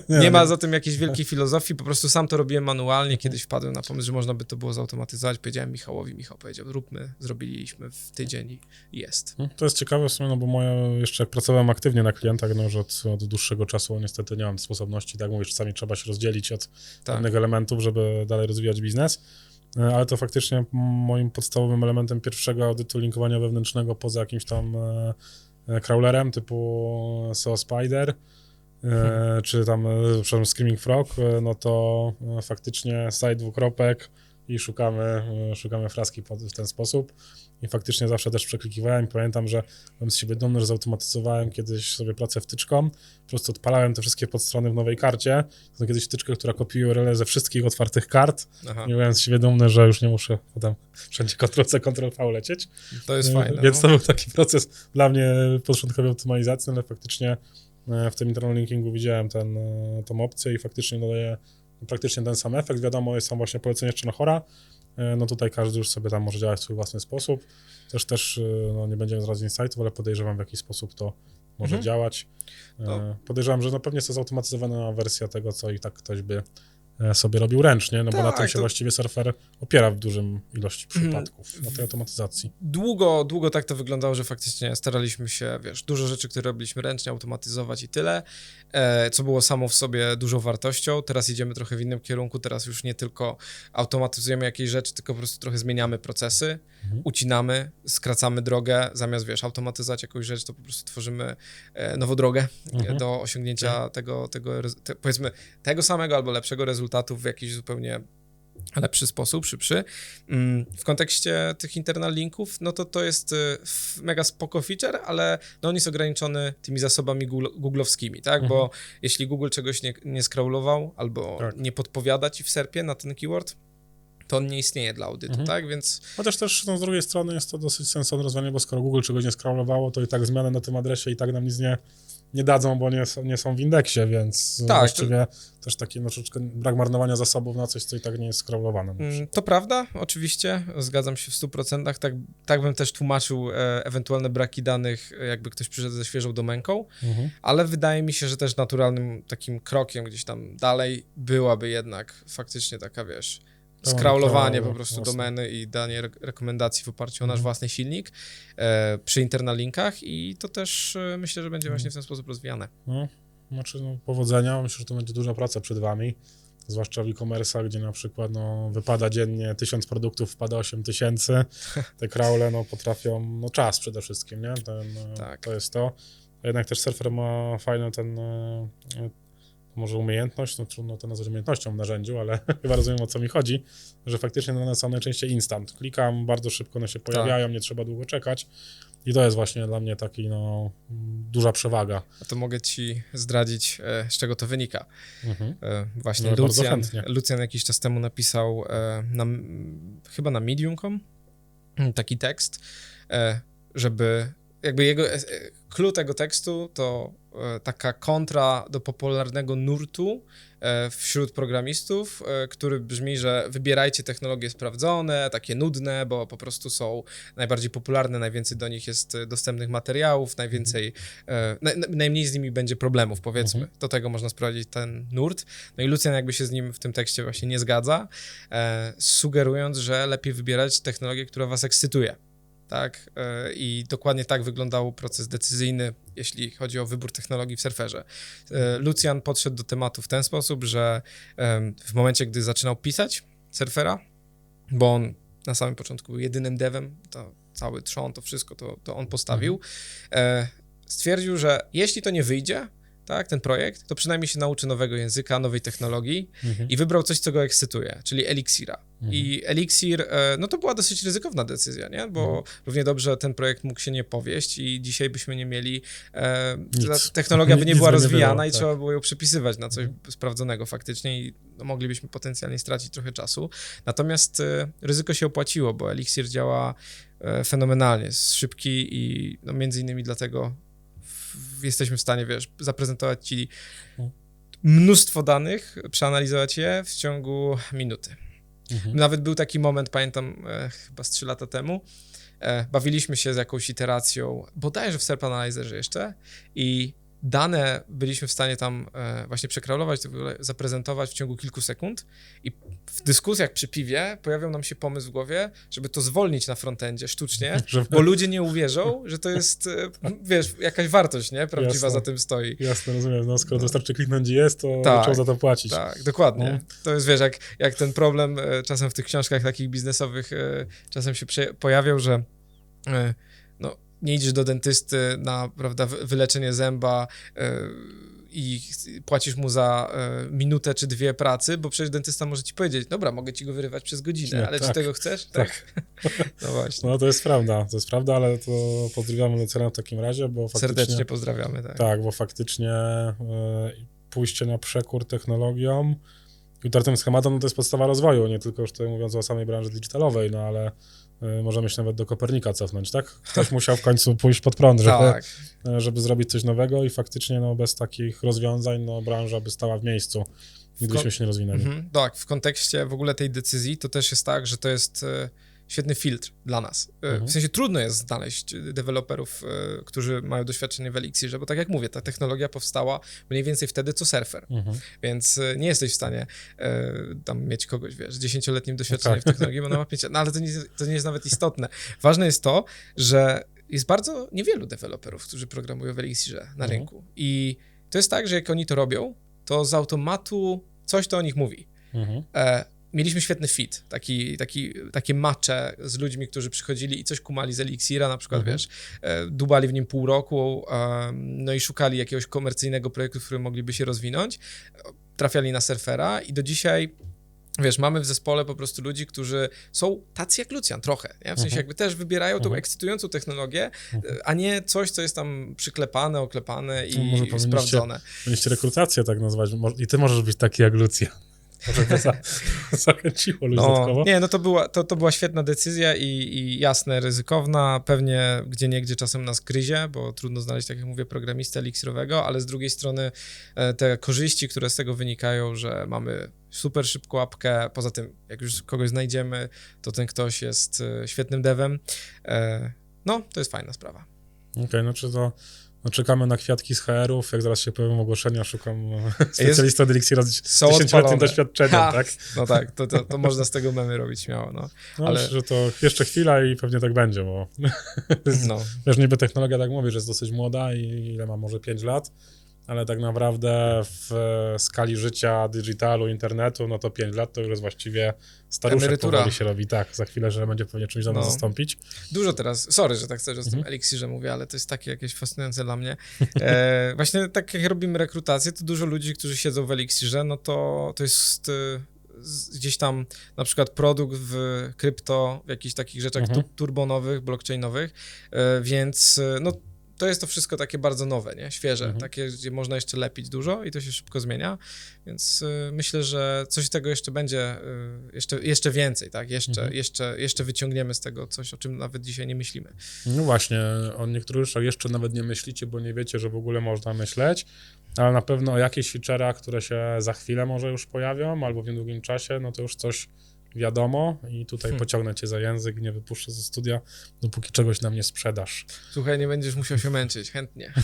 nie, ma za tym jakiejś wielkiej filozofii, po prostu sam to robiłem manualnie, kiedyś wpadłem na pomysł, że można by to było zautomatyzować, powiedziałem Michałowi, Michał powiedział, róbmy, zrobiliśmy w tydzień i jest. No, To jest ciekawe w sumie, no bo moja, jeszcze jak pracowałem aktywnie na klientach, no już od, od dłuższego czasu niestety nie mam sposobności, tak mówisz, czasami trzeba się rozdzielić od Tak. pewnych elementów, żeby dalej rozwijać biznes, E, ale to faktycznie moim podstawowym elementem pierwszego audytu linkowania wewnętrznego poza jakimś tam e, e, crawlerem typu SEO Spider, e, czy tam, przepraszam, Screaming Frog, no to faktycznie site dwukropek i szukamy, e, szukamy fraski w ten sposób. I faktycznie zawsze też przeklikiwałem. Pamiętam, że byłem z siebie dumny, że zautomatyzowałem kiedyś sobie pracę wtyczką. Po prostu odpalałem te wszystkie podstrony w nowej karcie. To kiedyś wtyczkę, która kopiuje URL ze wszystkich otwartych kart. Aha, I byłem z siebie dumny, że już nie muszę potem wszędzie Ctrl-C, Ctrl-V lecieć. to jest E, fajne. Więc no. to był taki proces dla mnie początkowej optymalizacji, ale faktycznie e, w tym internal linkingu widziałem ten, tą opcję i faktycznie daje praktycznie ten sam efekt. Wiadomo, jest tam właśnie polecenie jeszcze na chora. E, No tutaj każdy już sobie tam może działać w swój własny sposób. Też też, e, no nie będziemy zdradzać insightów, ale podejrzewam w jaki sposób to może Mhm. działać. E, No. Podejrzewam, że na pewno jest to zautomatyzowana wersja tego, co i tak ktoś by sobie robił ręcznie, no bo na Tak, tym się to- właściwie surfer opiera w dużym ilości Mhm. przypadków, na tej automatyzacji. długo, długo tak to wyglądało, że faktycznie staraliśmy się, wiesz, dużo rzeczy, które robiliśmy ręcznie, automatyzować i tyle, e, co było samo w sobie dużą wartością. Teraz idziemy trochę w innym kierunku, teraz już nie tylko automatyzujemy jakieś rzeczy, tylko po prostu trochę zmieniamy procesy, Mhm. ucinamy, skracamy drogę, zamiast, wiesz, automatyzować jakąś rzecz, to po prostu tworzymy e, nową drogę e, Mhm. do osiągnięcia tego, tego te, powiedzmy, tego samego albo lepszego rezultatu w jakiś zupełnie lepszy sposób, szybszy. Mm, W kontekście tych internal linków, no to to jest y, mega spoko feature, ale no on jest ograniczony tymi zasobami googlowskimi, tak? Bo Mhm. jeśli Google czegoś nie, nie scrollował albo Tak. nie podpowiada ci w serpie na ten keyword, to on nie istnieje dla audytu, Mhm. tak? Więc Chociaż też no, z drugiej strony jest to dosyć sensowne rozwiązanie, bo skoro Google czegoś nie scrollowało, to i tak zmiany na tym adresie i tak nam nic nie, nie dadzą, bo nie, są- nie są w indeksie, więc Tak, właściwie też taki no, troszeczkę brak marnowania zasobów na coś, co i tak nie jest scrollowane. Mm, To prawda, oczywiście, zgadzam się w 100%. Tak, tak bym też tłumaczył e, ewentualne braki danych, e, jakby ktoś przyszedł ze świeżą domenką, Mhm. ale wydaje mi się, że też naturalnym takim krokiem gdzieś tam dalej byłaby jednak faktycznie taka, wiesz, skraulowanie prawo, po prostu domeny i danie re- rekomendacji w oparciu o nasz Mhm. własny silnik e, przy internalinkach i to też e, myślę, że będzie właśnie w ten sposób rozwijane. No, znaczy no, powodzenia, myślę, że to będzie duża praca przed wami, zwłaszcza w e-commerce'ach, gdzie na przykład no, wypada dziennie tysiąc produktów, wpada 8 tysięcy, te crawle no, potrafią, no czas przede wszystkim, nie? Ten, e, Tak. To jest to. A jednak też surfer ma fajną ten, e, może umiejętność, no trudno to nazwać umiejętnością w narzędziu, ale chyba rozumiem o co mi chodzi, że faktycznie one są najczęściej instant. Klikam, bardzo szybko one się pojawiają, nie trzeba długo czekać i to jest właśnie dla mnie taki, no, duża przewaga. A to mogę ci zdradzić, e, z czego to wynika. Mhm. E, Właśnie No, Lucjan. Lucjan jakiś czas temu napisał e, na, chyba na Medium.com mm, taki tekst, żeby jakby jego, clue tego tekstu to taka kontra do popularnego nurtu e, wśród programistów, e, który brzmi, że wybierajcie technologie sprawdzone, takie nudne, bo po prostu są najbardziej popularne, najwięcej do nich jest e, dostępnych materiałów, najwięcej, e, naj, najmniej z nimi będzie problemów, powiedzmy. Mhm. Do tego można sprowadzić ten nurt. No i Lucjan jakby się z nim w tym tekście właśnie nie zgadza, e, sugerując, że lepiej wybierać technologię, która was ekscytuje. Tak, e, i dokładnie tak wyglądał proces decyzyjny, jeśli chodzi o wybór technologii w surferze. E, Lucjan podszedł do tematu w ten sposób, że w momencie, gdy zaczynał pisać surfera, bo on na samym początku był jedynym devem, to cały trzon, to wszystko to, to on postawił, e, stwierdził, że jeśli to nie wyjdzie, tak, ten projekt, to przynajmniej się nauczy nowego języka, nowej technologii Mhm. i wybrał coś, co go ekscytuje, czyli Elixira. Mhm. I Elixir, e, no to była dosyć ryzykowna decyzja, nie? Bo Mhm. równie dobrze ten projekt mógł się nie powieść i dzisiaj byśmy nie mieli, e, technologia by nie Nic była by nie rozwijana było, i tak. trzeba było ją przepisywać na coś Mhm. sprawdzonego faktycznie i no, moglibyśmy potencjalnie stracić trochę czasu. Natomiast e, ryzyko się opłaciło, bo Elixir działa e, fenomenalnie, jest szybki i no, między innymi dlatego jesteśmy w stanie, wiesz, zaprezentować ci Mhm. mnóstwo danych, przeanalizować je w ciągu minuty. Mhm. Nawet był taki moment, pamiętam, e, chyba z 3 lata temu, e, bawiliśmy się z jakąś iteracją, bodajże w SERP Analyzerze jeszcze i dane byliśmy w stanie tam e, właśnie ogóle zaprezentować w ciągu kilku sekund i w dyskusjach przy piwie pojawiał nam się pomysł w głowie, żeby to zwolnić na frontendzie sztucznie, bo ludzie nie uwierzą, że to jest, e, wiesz, jakaś wartość, nie? Prawdziwa Jasne. za tym stoi. Jasne, rozumiem. No, skoro wystarczy kliknąć jest, to Tak. trzeba za to płacić. Tak, dokładnie. No. To jest, wiesz, jak, jak ten problem e, czasem w tych książkach takich biznesowych czasem się pojawiał, że no, nie idziesz do dentysty na, prawda, wy- wyleczenie zęba e, i płacisz mu za e, minutę czy dwie pracy, bo przecież dentysta może ci powiedzieć, dobra, mogę ci go wyrywać przez godzinę, Nie, ale czy tak. tego chcesz? Tak. No właśnie. No to jest prawda, to jest prawda, ale to pozdrawiamy Lucjana w takim razie, bo faktycznie... Serdecznie pozdrawiamy, tak. Tak, bo faktycznie e, pójście na przekór technologiom i utartym schematom no to jest podstawa rozwoju, nie tylko już tutaj mówiąc o samej branży digitalowej, no ale możemy się nawet do Kopernika cofnąć, tak? Ktoś musiał w końcu pójść pod prąd, żeby, Tak, e, żeby zrobić coś nowego i faktycznie no, bez takich rozwiązań no, branża by stała w miejscu. Nigdy ko- byśmy się nie rozwinęli. Mhm, tak, w kontekście w ogóle tej decyzji to też jest tak, że to jest e, świetny filtr dla nas. E, Mhm. W sensie trudno jest znaleźć deweloperów, e, którzy mają doświadczenie w Elixirze, bo tak jak mówię, ta technologia powstała mniej więcej wtedy, co Surfer, Mhm. więc e, nie jesteś w stanie e, tam mieć kogoś, wiesz, dziesięcioletnim doświadczeniem tak. w technologii, bo na mapie, no ale to nie, to nie jest nawet istotne. Ważne jest to, że jest bardzo niewielu deweloperów, którzy programują w Elixirze na Mhm. rynku i to jest tak, że jak oni to robią, to z automatu coś to o nich mówi. Mhm. E, mieliśmy świetny fit, taki, taki, takie macze z ludźmi, którzy przychodzili i coś kumali z Elixira, na przykład, Mhm. wiesz, e, dubali w nim pół roku, e, no i szukali jakiegoś komercyjnego projektu, w którym mogliby się rozwinąć, trafiali na surfera i do dzisiaj Wiesz, mamy w zespole po prostu ludzi, którzy są tacy jak Lucjan trochę, nie? w sensie Mhm. jakby też wybierają tą Mhm. ekscytującą technologię, Mhm. e, a nie coś, co jest tam przyklepane, oklepane i No, może sprawdzone. Powinniście rekrutację tak nazwać. I ty możesz być taki jak Lucja. Może by za, zachęciło ludzi No, dodatkowo. nie, no to była, to, to była świetna decyzja i, i jasne, ryzykowna, pewnie gdzie niegdzie czasem nas gryzie, bo trudno znaleźć, tak jak mówię, programistę eliksirowego, ale z drugiej strony e, te korzyści, które z tego wynikają, że mamy super szybką apkę, poza tym jak już kogoś znajdziemy, to ten ktoś jest e, świetnym devem, e, no, to jest fajna sprawa. Okej, no czy to... No czekamy na kwiatki z HR-ów, jak zaraz się pojawią ogłoszenia, szukam specjalista od Elixira z Są 10-letnim odpalone. doświadczeniem, Ha! tak? No tak, to, to, to można z tego memy robić śmiało, no. No Ale- myślę, że to jeszcze chwila i pewnie tak będzie, bo no. wiesz, niby technologia tak mówi, że jest dosyć młoda i ile ma, może 5 lat, ale tak naprawdę w e, skali życia digitalu, internetu, no to 5 lat to już jest właściwie staruszek Emerytura. powoli się robi, tak, za chwilę, że będzie pewnie czymś za nas No. zastąpić. Dużo teraz, sorry, że tak czas o tym Mhm. eliksirze mówię, ale to jest takie jakieś fascynujące dla mnie. E, właśnie tak jak robimy rekrutację, to dużo ludzi, którzy siedzą w eliksirze, no to, to jest e, gdzieś tam na przykład produkt w krypto, w jakichś takich rzeczach Mhm. tu, turbonowych, blockchainowych, e, więc e, no to jest to wszystko takie bardzo nowe, nie? Świeże, Mhm. takie, gdzie można jeszcze lepić dużo i to się szybko zmienia, więc y, myślę, że coś tego jeszcze będzie, y, jeszcze, jeszcze więcej, tak? Jeszcze, Mhm. jeszcze, jeszcze wyciągniemy z tego coś, o czym nawet dzisiaj nie myślimy. No właśnie, o niektórych rzeczach jeszcze nawet nie myślicie, bo nie wiecie, że w ogóle można myśleć, ale na pewno o jakichś feature'ach, które się za chwilę może już pojawią, albo w niedługim czasie, no to już coś wiadomo i tutaj Hmm. pociągnę cię za język nie wypuszczę ze studia, dopóki czegoś nam nie sprzedasz. Słuchaj, nie będziesz musiał się męczyć, chętnie.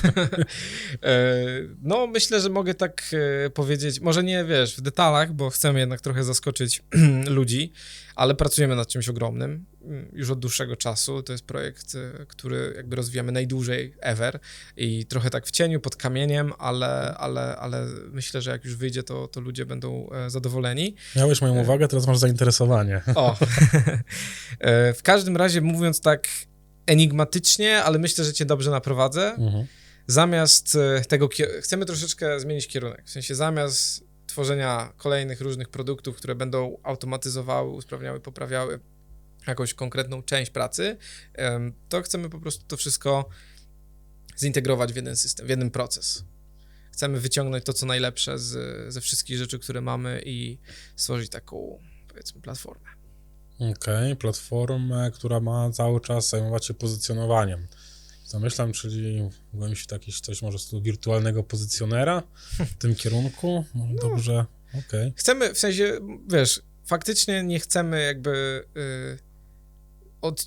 E, no, myślę, że mogę tak e, powiedzieć, może nie, wiesz, w detalach, bo chcemy jednak trochę zaskoczyć ludzi, ale pracujemy nad czymś ogromnym mm, już od dłuższego czasu. To jest projekt, e, który jakby rozwijamy najdłużej ever i trochę tak w cieniu, pod kamieniem, ale, ale, ale myślę, że jak już wyjdzie, to, to ludzie będą e, zadowoleni. Miałeś moją E. uwagę, teraz masz zainteresowanie. O, E, w każdym razie mówiąc tak enigmatycznie, ale myślę, że cię dobrze naprowadzę, Mhm. zamiast tego, chcemy troszeczkę zmienić kierunek. W sensie zamiast tworzenia kolejnych różnych produktów, które będą automatyzowały, usprawniały, poprawiały jakąś konkretną część pracy, to chcemy po prostu to wszystko zintegrować w jeden system, w jeden proces. Chcemy wyciągnąć to, co najlepsze z, ze wszystkich rzeczy, które mamy i stworzyć taką, powiedzmy, platformę. Okej, platformę, która ma cały czas zajmować się pozycjonowaniem. Zamyślam, czyli mogłem się jakiś coś może z tego wirtualnego pozycjonera w tym kierunku. No, Dobrze, okej. Chcemy, w sensie, wiesz, faktycznie nie chcemy jakby y, od,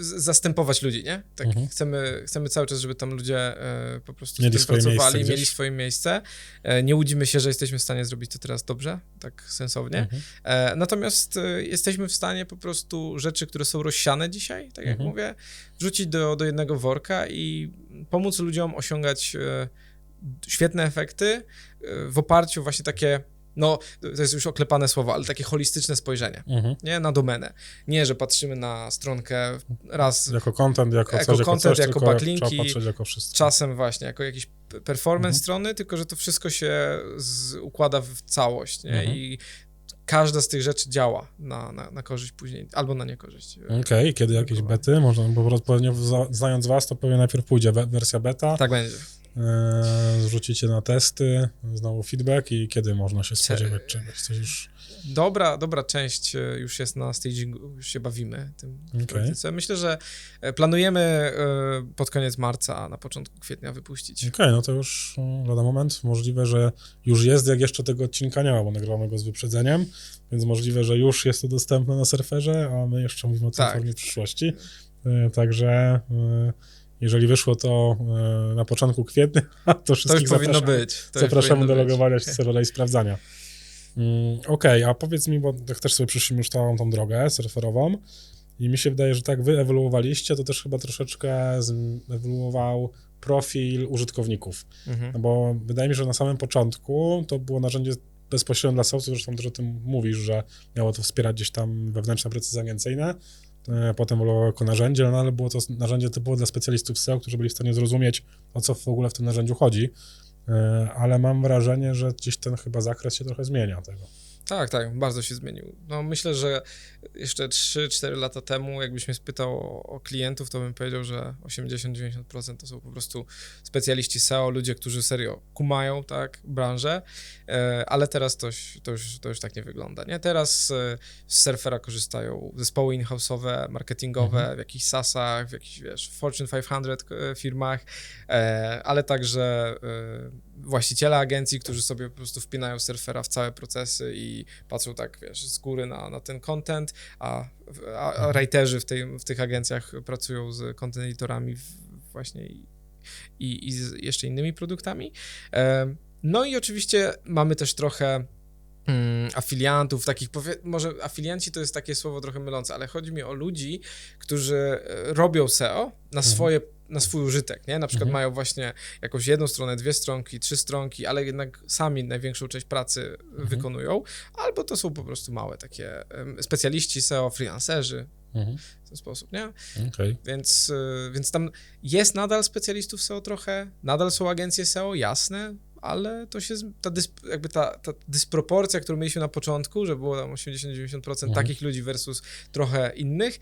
zastępować ludzi, nie? Tak, Mhm. chcemy, chcemy cały czas, żeby tam ludzie y, po prostu Mieli swoje pracowali, miejsce mieli swoje miejsce. E, nie łudzimy się, że jesteśmy w stanie zrobić to teraz dobrze, tak sensownie. Mhm. E, natomiast e, jesteśmy w stanie po prostu rzeczy, które są rozsiane dzisiaj, tak jak Mhm. mówię, wrzucić do, do jednego worka i pomóc ludziom osiągać e, świetne efekty e, w oparciu właśnie takie, no to jest już oklepane słowo, ale takie holistyczne spojrzenie, Mhm. nie? Na domenę. Nie, że patrzymy na stronkę raz, Jako content, jako, Jako coś, jako content, coś, jako backlinki, jako wszystko. czasem właśnie jako jakiś performance Mhm. strony, tylko że to wszystko się z, układa w całość, nie? Mhm. I każda z tych rzeczy działa na, na, na korzyść później, albo na niekorzyść. Okej, kiedy jakieś bety? Można, bo pewnie za- znając was, to pewnie najpierw pójdzie we- wersja beta, Tak będzie. E, zrzucicie na testy, znowu feedback i kiedy można się spodziewać czegoś, coś już... Dobra, dobra część e, już jest na stagingu, już się bawimy tym praktyce. Myślę, że e, planujemy e, pod koniec marca, a na początku kwietnia wypuścić. Okej, no to już lada moment. Możliwe, że już jest, jak jeszcze tego odcinka nie ma, bo nagrywamy go z wyprzedzeniem, więc możliwe, że już jest to dostępne na surferze, a my jeszcze mówimy o tym Tak. formie przyszłości. E, Także e, jeżeli wyszło to e, na początku kwietnia, to To już wszystkich powinno zapraszamy, być. To już zapraszamy do powinno logowania się serwera i sprawdzania. Mm, Okej, a powiedz mi, bo tak też sobie przyszliśmy już całą tą drogę surferową i mi się wydaje, że tak wy ewoluowaliście, to też chyba troszeczkę ewoluował profil użytkowników. Mhm. No bo wydaje mi się, że na samym początku to było narzędzie bezpośrednio dla salesów, zresztą też o tym mówisz, że miało to wspierać gdzieś tam wewnętrzne procesy agencyjne, potem ewoluowało jako narzędzie, no ale było to narzędzie typowo dla specjalistów SEO, którzy byli w stanie zrozumieć, o co w ogóle w tym narzędziu chodzi, E, ale mam wrażenie, że gdzieś ten chyba zakres się trochę zmienia tego. Tak, tak, bardzo się zmienił. No myślę, że jeszcze 3-4 lata temu, jakbyś mnie spytał o, o klientów, to bym powiedział, że 80-90% to są po prostu specjaliści SEO, ludzie, którzy serio kumają, tak, branżę, e, ale teraz to, już- to, już, to już tak nie wygląda, nie? Teraz e, z Surfera korzystają zespoły in-house'owe, marketingowe, w jakichś SaaSach, w jakichś, wiesz, Fortune 500 e, firmach, ale także właściciele agencji, którzy sobie po prostu wpinają surfera w całe procesy i patrzą tak, wiesz, z góry na, na ten content, a, a, a writerzy w, tej, w tych agencjach pracują z content editorami właśnie i, i, i z jeszcze innymi produktami. No i oczywiście mamy też trochę mm, afiliantów, takich, powie, może afilianci to jest takie słowo trochę mylące, ale chodzi mi o ludzi, którzy e, robią SEO na swoje, na swój użytek, nie? Na przykład Mhm. mają właśnie jakąś jedną stronę, dwie stronki, trzy stronki, ale jednak sami największą część pracy wykonują, albo to są po prostu małe takie em, specjaliści SEO, freelancerzy Mhm. w ten sposób, nie? Okej. Więc, y, więc tam jest nadal specjalistów SEO trochę, nadal są agencje SEO, jasne, ale to się, ta, dysp, jakby ta, ta dysproporcja, którą mieliśmy na początku, że było tam 80-90% Mhm. takich ludzi versus trochę innych,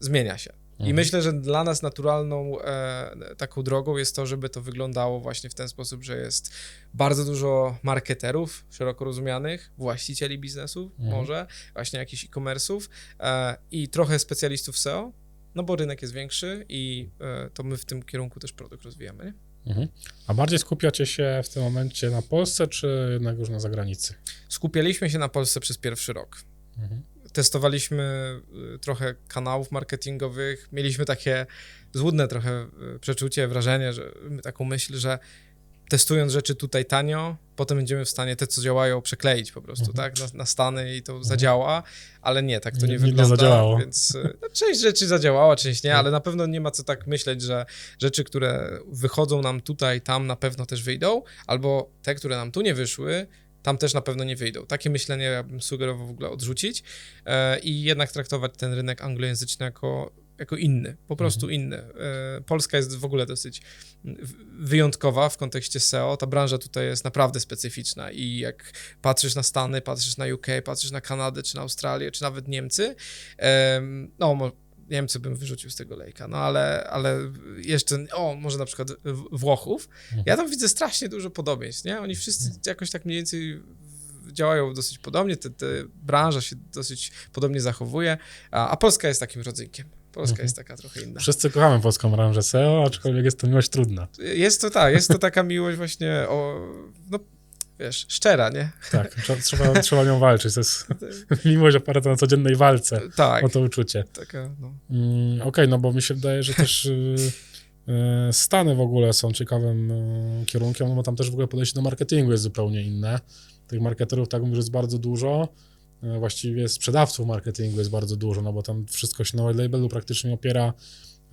zmienia się. I Mhm. myślę, że dla nas naturalną e, taką drogą jest to, żeby to wyglądało właśnie w ten sposób, że jest bardzo dużo marketerów szeroko rozumianych, właścicieli biznesów Mhm. może, właśnie jakichś e-commerce'ów e, i trochę specjalistów SEO, no bo rynek jest większy i e, to my w tym kierunku też produkt rozwijamy. Nie? Mhm. A bardziej skupiacie się w tym momencie na Polsce, czy jednak już na zagranicy? Skupialiśmy się na Polsce przez pierwszy rok. Mhm. Testowaliśmy y, trochę kanałów marketingowych, mieliśmy takie złudne trochę y, przeczucie, wrażenie, że taką myśl, że testując rzeczy tutaj tanio, potem będziemy w stanie te, co działają, przekleić po prostu, Mhm. tak, na, na Stany i to zadziała, ale nie, tak to nie, Nie- nie wygląda. zadziałało. Więc y, no, część rzeczy zadziałała, część nie, ale na pewno nie ma co tak myśleć, że rzeczy, które wychodzą nam tutaj, tam na pewno też wyjdą, albo te, które nam tu nie wyszły, tam też na pewno nie wyjdą. Takie myślenie ja bym sugerował w ogóle odrzucić e, i jednak traktować ten rynek anglojęzyczny jako, jako inny, po prostu inny. E, Polska jest w ogóle dosyć wyjątkowa w kontekście SEO. Ta branża tutaj jest naprawdę specyficzna i jak patrzysz na Stany, patrzysz na UK, patrzysz na Kanadę, czy na Australię, czy nawet Niemcy, em, no mo- Niemcy bym wyrzucił z tego lejka, no ale, ale jeszcze, o, może na przykład Włochów. Ja tam widzę strasznie dużo podobieństw, nie? Oni wszyscy jakoś tak mniej więcej działają dosyć podobnie, te, te branża się dosyć podobnie zachowuje, a, a Polska jest takim rodzynkiem. Polska Mhm. jest taka trochę inna. Wszyscy kochamy polską branżę SEO, aczkolwiek jest to miłość trudna. Jest to tak, jest to taka miłość właśnie o, no wiesz, szczera, nie? Tak, trze- trzeba, trzeba nią walczyć. To jest miłość oparta na codziennej walce Tak, o to uczucie. taka, no. Mm, Okej, no bo mi się wydaje, że też y, y, Stany w ogóle są ciekawym y, kierunkiem, no bo tam też w ogóle podejście do marketingu jest zupełnie inne. Tych marketerów, tak mówię, jest bardzo dużo. Y, Właściwie sprzedawców marketingu jest bardzo dużo, no bo tam wszystko się na white labelu praktycznie opiera.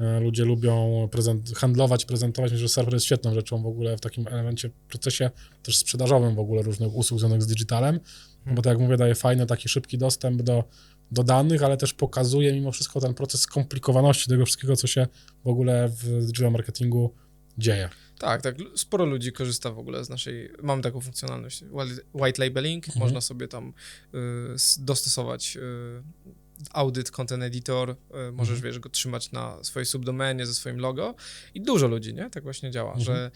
Y, Ludzie lubią prezent, handlować, prezentować. Myślę, że serwer jest świetną rzeczą w ogóle w takim elemencie, procesie też sprzedażowym w ogóle różnych usług związanych z digitalem. No bo tak jak mówię, daje fajny, taki szybki dostęp do, do danych, ale też pokazuje mimo wszystko ten proces skomplikowaności tego wszystkiego, co się w ogóle w digital marketingu dzieje. Tak, tak. Sporo ludzi korzysta w ogóle z naszej. Mamy taką funkcjonalność whi- white labeling. Mhm. Można sobie tam y, dostosować y, audyt, content editor. Y, możesz, Mhm. wiesz, go trzymać na swojej subdomenie ze swoim logo. I dużo ludzi, nie? Tak właśnie działa, Mhm. że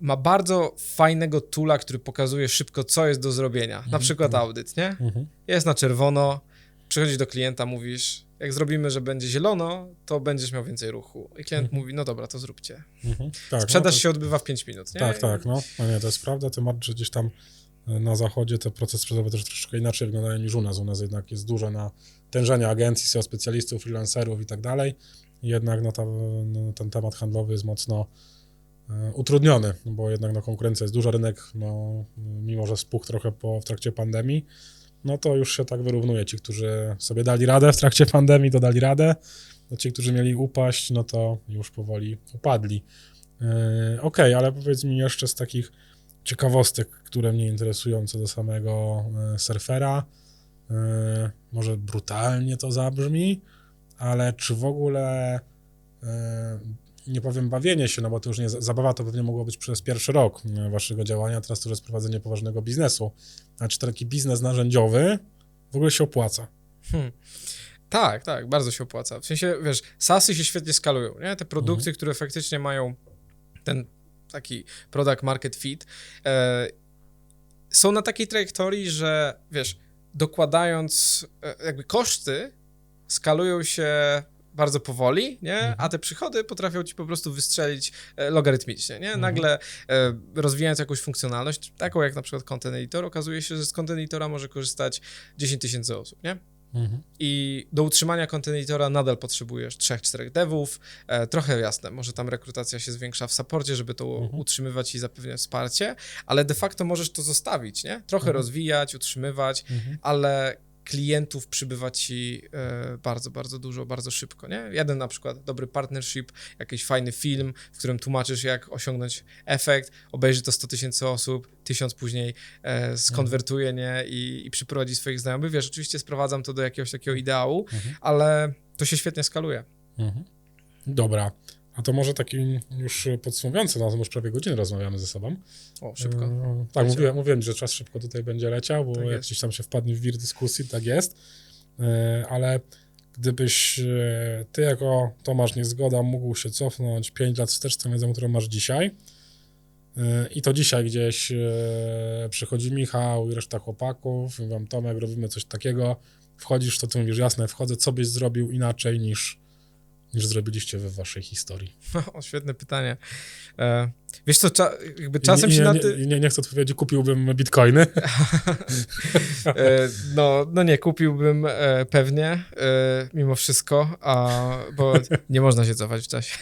ma bardzo fajnego toola, który pokazuje szybko, co jest do zrobienia. Na przykład audyt, nie? Mhm. Jest na czerwono, przychodzisz do klienta, mówisz, jak zrobimy, że będzie zielono, to będziesz miał więcej ruchu. I klient mówi, no dobra, to zróbcie. Mhm. Tak, Sprzedaż no to- się odbywa w 5 minut, nie? Tak, tak, no. no nie, to jest prawda, bardziej, że gdzieś tam e, na zachodzie te procesy sprzedażowe też troszeczkę inaczej wyglądają niż u nas. U nas jednak jest duże natężenie agencji, SEO specjalistów, freelancerów i tak dalej. Jednak no, ta, no, ten temat handlowy jest mocno e, utrudniony, no bo jednak no, konkurencja jest duża, rynek, no, mimo że spuchł trochę po, w trakcie pandemii, no to już się tak wyrównuje. Ci, którzy sobie dali radę w trakcie pandemii, to dali radę, a ci, którzy mieli upaść, no to już powoli upadli. Yy, Okej, ale powiedz mi jeszcze z takich ciekawostek, które mnie interesują co do samego e, surfera. Yy, Może brutalnie to zabrzmi, ale czy w ogóle e, nie powiem bawienie się, no bo to już nie zabawa to pewnie mogło być przez pierwszy rok e, waszego działania, teraz to już jest prowadzenie poważnego biznesu. A czy taki biznes narzędziowy w ogóle się opłaca? Hmm. Tak, tak, bardzo się opłaca. W sensie, wiesz, SASy się świetnie skalują, nie? Te produkty, które faktycznie mają ten taki product market fit, e, są na takiej trajektorii, że wiesz, dokładając e, jakby koszty skalują się bardzo powoli, nie? A te przychody potrafią ci po prostu wystrzelić e, logarytmicznie, nie? Nagle e, rozwijając jakąś funkcjonalność, taką jak na przykład Content Editor, okazuje się, że z Content Editora może korzystać 10 tysięcy osób, nie? Mhm. I do utrzymania content editora nadal potrzebujesz 3-4 devów. E, trochę jasne, może tam rekrutacja się zwiększa w supporcie, żeby to Mhm. utrzymywać i zapewniać wsparcie, ale de facto możesz to zostawić, nie? Trochę Mhm. rozwijać, utrzymywać, Mhm. ale klientów przybywa ci e, bardzo, bardzo dużo, bardzo szybko, nie? Jeden na przykład dobry partnership, jakiś fajny film, w którym tłumaczysz, jak osiągnąć efekt, obejrzy to 100 tysięcy osób, tysiąc później e, skonwertuje, nie? I, I przyprowadzi swoich znajomych. Wiesz, oczywiście sprowadzam to do jakiegoś takiego ideału, Mhm. ale to się świetnie skaluje. Mhm. Dobra. A to może taki już podsumowujący, no to już prawie godzinę rozmawiamy ze sobą. O, szybko. E, tak, mówiłem, mówiłem, że czas szybko tutaj będzie leciał, bo Tak jak gdzieś tam się wpadnie w wir dyskusji, tak jest. E, ale gdybyś e, ty jako Tomasz Niezgoda mógł się cofnąć 5 lat wstecz tą wiedzą, którą masz dzisiaj e, i to dzisiaj gdzieś e, przychodzi Michał i reszta chłopaków, mówią Tomek, robimy coś takiego, wchodzisz, to ty mówisz, jasne, wchodzę, co byś zrobił inaczej niż, niż zrobiliście we waszej historii. O, świetne pytanie. E, wiesz co, cza, jakby czasem I, się nie, na nie, ty... nie, nie chcę odpowiedzieć, kupiłbym bitcoiny. E, no, no nie, kupiłbym e, pewnie, e, mimo wszystko, a, bo nie można się cofać w czasie.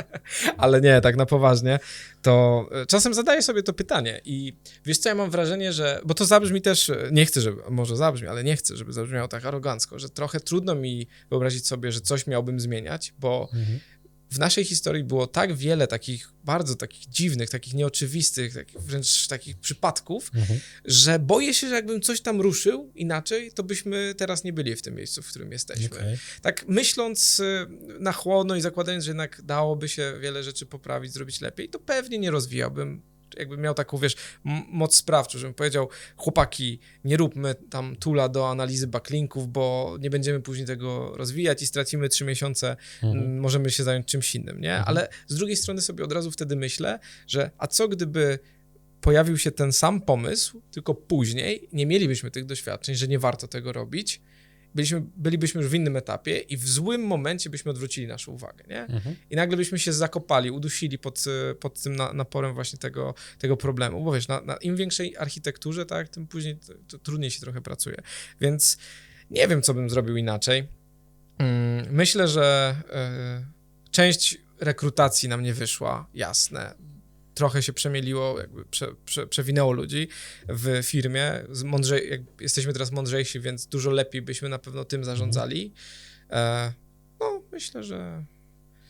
Ale nie, tak na poważnie, to czasem zadaję sobie to pytanie i wiesz co, ja mam wrażenie, że, bo to zabrzmi też, nie chcę, żeby, może zabrzmi, ale nie chcę, żeby zabrzmiało tak arogancko, że trochę trudno mi wyobrazić sobie, że coś miałbym zmieniać, bo w naszej historii było tak wiele takich bardzo takich dziwnych, takich nieoczywistych, takich wręcz takich przypadków, Mhm. że boję się, że jakbym coś tam ruszył inaczej, to byśmy teraz nie byli w tym miejscu, w którym jesteśmy. Okej. Tak myśląc y, na chłodno i zakładając, że jednak dałoby się wiele rzeczy poprawić, zrobić lepiej, to pewnie nie rozwijałbym. Jakbym miał taką, wiesz, moc sprawczą, żebym powiedział, chłopaki, nie róbmy tam tula do analizy backlinków, bo nie będziemy później tego rozwijać i stracimy trzy miesiące Mhm. możemy się zająć czymś innym, nie? Ale z drugiej strony sobie od razu wtedy myślę, że a co gdyby pojawił się ten sam pomysł, tylko później nie mielibyśmy tych doświadczeń, że nie warto tego robić, byliśmy, bylibyśmy już w innym etapie i w złym momencie byśmy odwrócili naszą uwagę, nie? Mhm. I nagle byśmy się zakopali, udusili pod, y, pod tym na, naporem właśnie tego, tego problemu, bo wiesz, na, na im większej architekturze, tak, tym później to, to trudniej się trochę pracuje. Więc nie wiem, co bym zrobił inaczej. Mm, Myślę, że y, część rekrutacji nam nie wyszła, jasne. Trochę się przemieliło, jakby prze, prze, przewinęło ludzi w firmie. Mądrzej, jesteśmy teraz mądrzejsi, więc dużo lepiej byśmy na pewno tym zarządzali. E, no, myślę, że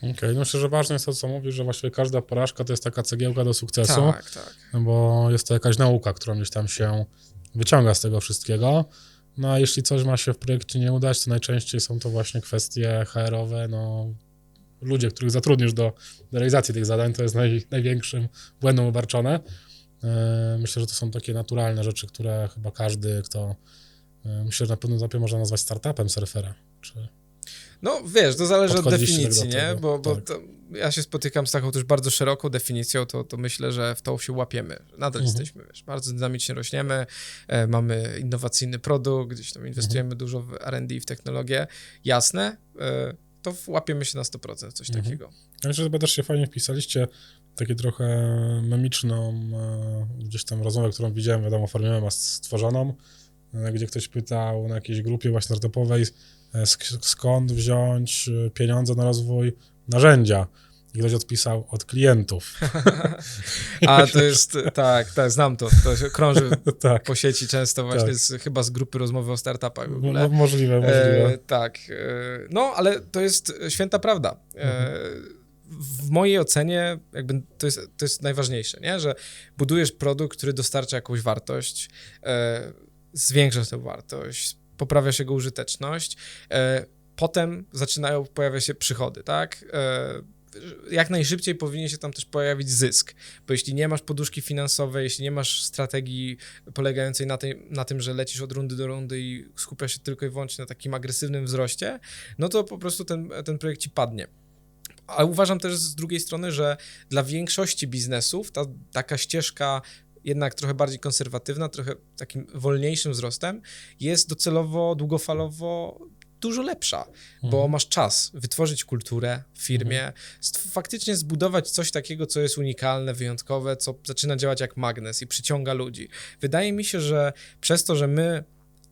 Okej, no myślę, że ważne jest to, co mówisz, że właściwie każda porażka to jest taka cegiełka do sukcesu, tak, tak. bo jest to jakaś nauka, którą gdzieś tam się wyciąga z tego wszystkiego. No a jeśli coś ma się w projekcie nie udać, to najczęściej są to właśnie kwestie HR-owe, no ludzie, których zatrudnisz do, do realizacji tych zadań, to jest naj, największym błędem obarczone. Yy, Myślę, że to są takie naturalne rzeczy, które chyba każdy, kto yy, myślę, że na pewnym etapie można nazwać startupem surfera. Czy... No wiesz, to zależy od tak definicji, nie? tego, Bo, bo tak. to, ja się spotykam z taką też bardzo szeroką definicją, to, to myślę, że w to się łapiemy. Nadal Mhm. jesteśmy, wiesz, bardzo dynamicznie rośniemy, e, mamy innowacyjny produkt, gdzieś tam inwestujemy Mhm. dużo w R&D, w technologię. Jasne, e, to łapiemy się na 100% w coś Mhm. takiego. Ja myślę, że chyba też się fajnie wpisaliście takie trochę memiczną e, gdzieś tam rozmowę, którą widziałem, wiadomo, w formie mema stworzoną, e, gdzie ktoś pytał na jakiejś grupie właśnie startupowej, e, sk- skąd wziąć e, pieniądze na rozwój narzędzia. I ktoś odpisał od klientów. A to jest, tak, tak, znam to, to się krąży tak, po sieci często właśnie, Tak. z, chyba z grupy rozmowy o startupach w mo- ogóle. mo- możliwe, możliwe. E, tak. E, no, ale to jest święta prawda. E, w mojej ocenie jakby to jest, to jest najważniejsze, nie? że budujesz produkt, który dostarcza jakąś wartość, e, zwiększasz tę wartość, poprawiasz jego użyteczność, e, potem zaczynają pojawiać się przychody, tak? Jak najszybciej powinien się tam też pojawić zysk, bo jeśli nie masz poduszki finansowej, jeśli nie masz strategii polegającej na, tej, na tym, że lecisz od rundy do rundy i skupiasz się tylko i wyłącznie na takim agresywnym wzroście, no to po prostu ten, ten projekt ci padnie. Ale uważam też z drugiej strony, że dla większości biznesów ta taka ścieżka jednak trochę bardziej konserwatywna, trochę takim wolniejszym wzrostem jest docelowo, długofalowo dużo lepsza, bo Mhm. masz czas wytworzyć kulturę w firmie, stw- faktycznie zbudować coś takiego, co jest unikalne, wyjątkowe, co zaczyna działać jak magnes i przyciąga ludzi. Wydaje mi się, że przez to, że my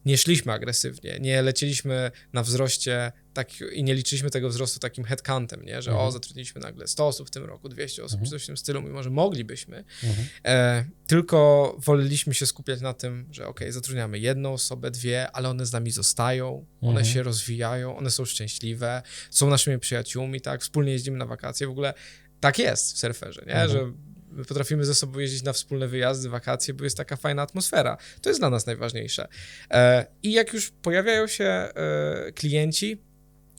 nie szliśmy agresywnie, nie lecieliśmy na wzroście tak, i nie liczyliśmy tego wzrostu takim headcountem, nie? że Mhm. o, zatrudniliśmy nagle 100 osób w tym roku, 200 osób, Mhm. czy coś w tym stylu, mimo że moglibyśmy, Mhm. E, tylko woleliśmy się skupiać na tym, że ok, zatrudniamy jedną osobę, dwie, ale one z nami zostają, one Mhm. się rozwijają, one są szczęśliwe, są naszymi przyjaciółmi, tak, wspólnie jeździmy na wakacje, w ogóle tak jest w surferze, nie, Mhm. że my potrafimy ze sobą jeździć na wspólne wyjazdy, wakacje, bo jest taka fajna atmosfera. To jest dla nas najważniejsze. E, I jak już pojawiają się e, klienci,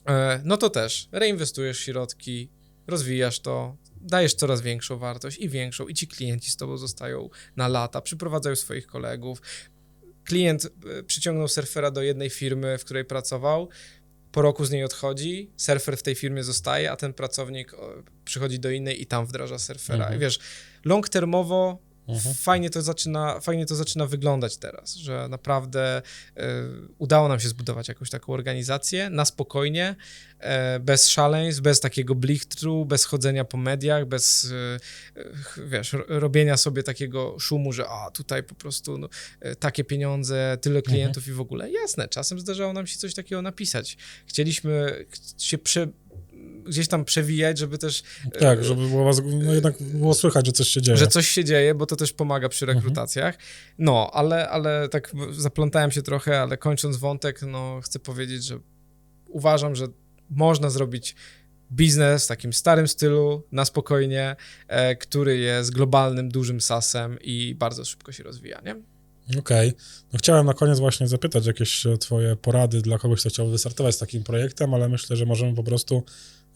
e, no to też reinwestujesz środki, rozwijasz to, dajesz coraz większą wartość i większą, i ci klienci z tobą zostają na lata, przyprowadzają swoich kolegów. Klient przyciągnął surfera do jednej firmy, w której pracował, po roku z niej odchodzi, surfer w tej firmie zostaje, a ten pracownik przychodzi do innej i tam wdraża surfera. Mhm. I wiesz, long termowo Mhm. fajnie, to zaczyna, fajnie to zaczyna wyglądać teraz, że naprawdę e, udało nam się zbudować jakąś taką organizację na spokojnie, e, bez szaleństw, bez takiego blichtru, bez chodzenia po mediach, bez e, wiesz, ro- robienia sobie takiego szumu, że a tutaj po prostu no, takie pieniądze, tyle klientów i w ogóle. Jasne, czasem zdarzało nam się coś takiego napisać. Chcieliśmy ch- się prze, gdzieś tam przewijać, żeby też Tak, żeby było was, no jednak było słychać, że coś się dzieje. że coś się dzieje, bo to też pomaga przy Mhm. rekrutacjach. No, ale, ale tak zaplątałem się trochę, ale kończąc wątek, no chcę powiedzieć, że uważam, że można zrobić biznes w takim starym stylu, na spokojnie, e, który jest globalnym, dużym sasem i bardzo szybko się rozwija, nie? Okej. No chciałem na koniec właśnie zapytać jakieś e, twoje porady dla kogoś, kto chciałby wystartować z takim projektem, ale myślę, że możemy po prostu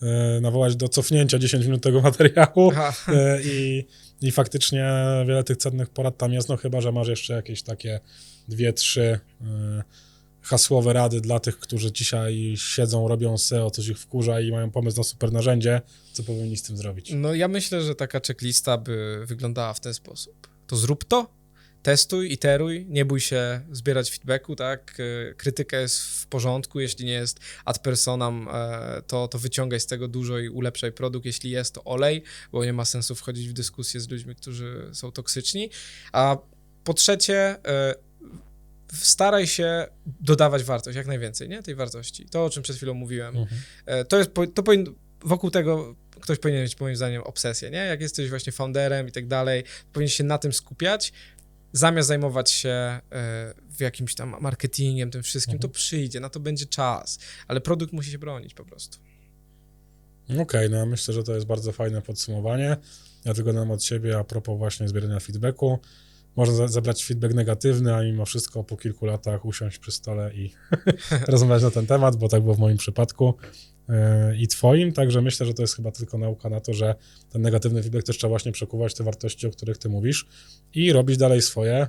e, nawołać do cofnięcia 10 minut tego materiału e, i, i faktycznie wiele tych cennych porad tam jest, no chyba, że masz jeszcze jakieś takie dwie, trzy e, hasłowe rady dla tych, którzy dzisiaj siedzą, robią SEO, coś ich wkurza i mają pomysł na super narzędzie, co powinni z tym zrobić. No ja myślę, że taka checklista by wyglądała w ten sposób. To zrób to, testuj, iteruj, nie bój się zbierać feedbacku, tak? E, Krytyka jest w porządku, jeśli nie jest ad personam, e, to, to wyciągaj z tego dużo i ulepszaj produkt, jeśli jest, to olej, bo nie ma sensu wchodzić w dyskusję z ludźmi, którzy są toksyczni. A po trzecie, e, staraj się dodawać wartość, jak najwięcej, nie? Tej wartości. To, o czym przed chwilą mówiłem. Mhm. To jest, to powinno, wokół tego ktoś powinien mieć moim zdaniem obsesję, nie? Jak jesteś właśnie founderem i tak dalej, powinien się na tym skupiać, zamiast zajmować się e, w jakimś tam marketingiem, tym wszystkim, Mhm. to przyjdzie, na to będzie czas, ale produkt musi się bronić po prostu. Okej, no ja myślę, że to jest bardzo fajne podsumowanie. Ja tylko dam od siebie a propos właśnie zbierania feedbacku. Można zebrać feedback negatywny, a mimo wszystko po kilku latach usiąść przy stole i rozmawiać na ten temat, bo tak było w moim przypadku i twoim, także myślę, że to jest chyba tylko nauka na to, że ten negatywny feedback też trzeba właśnie przekuwać te wartości, o których ty mówisz i robić dalej swoje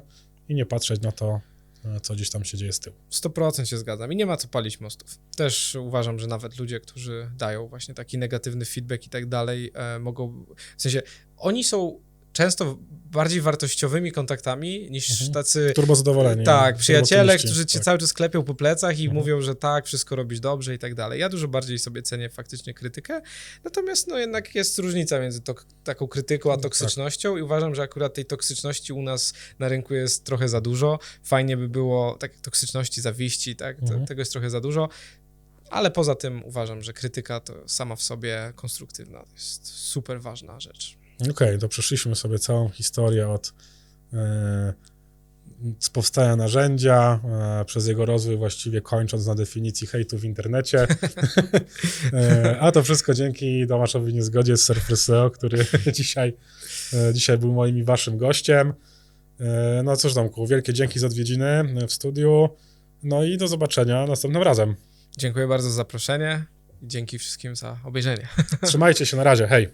i nie patrzeć na to, e, co gdzieś tam się dzieje z tyłu. 100% się zgadzam i nie ma co palić mostów. Też uważam, że nawet ludzie, którzy dają właśnie taki negatywny feedback i tak dalej, e, mogą, w sensie oni są często bardziej wartościowymi kontaktami niż Mhm. tacy Turbo zadowolenie. tak, przyjaciele, turbooptymiści, którzy cię tak. cały czas klepią po plecach i Mhm. mówią, że tak, wszystko robisz dobrze i tak dalej. Ja dużo bardziej sobie cenię faktycznie krytykę, natomiast no jednak jest różnica między taką krytyką a Tak. toksycznością i uważam, że akurat tej toksyczności u nas na rynku jest trochę za dużo. Fajnie by było, tak toksyczności, zawiści, tak, Mhm. tego jest trochę za dużo. Ale poza tym uważam, że krytyka to sama w sobie konstruktywna to jest super ważna rzecz. Okej, to przeszliśmy sobie całą historię od e, z powstania narzędzia, e, przez jego rozwój właściwie kończąc na definicji hejtu w internecie. e, a to wszystko dzięki Tomaszowi Niezgodzie z Surfer SEO, który dzisiaj, e, dzisiaj był moim i waszym gościem. No cóż Tomku, wielkie dzięki za odwiedziny w studiu. No i do zobaczenia następnym razem. Dziękuję bardzo za zaproszenie i dzięki wszystkim za obejrzenie. Trzymajcie się, na razie, hej.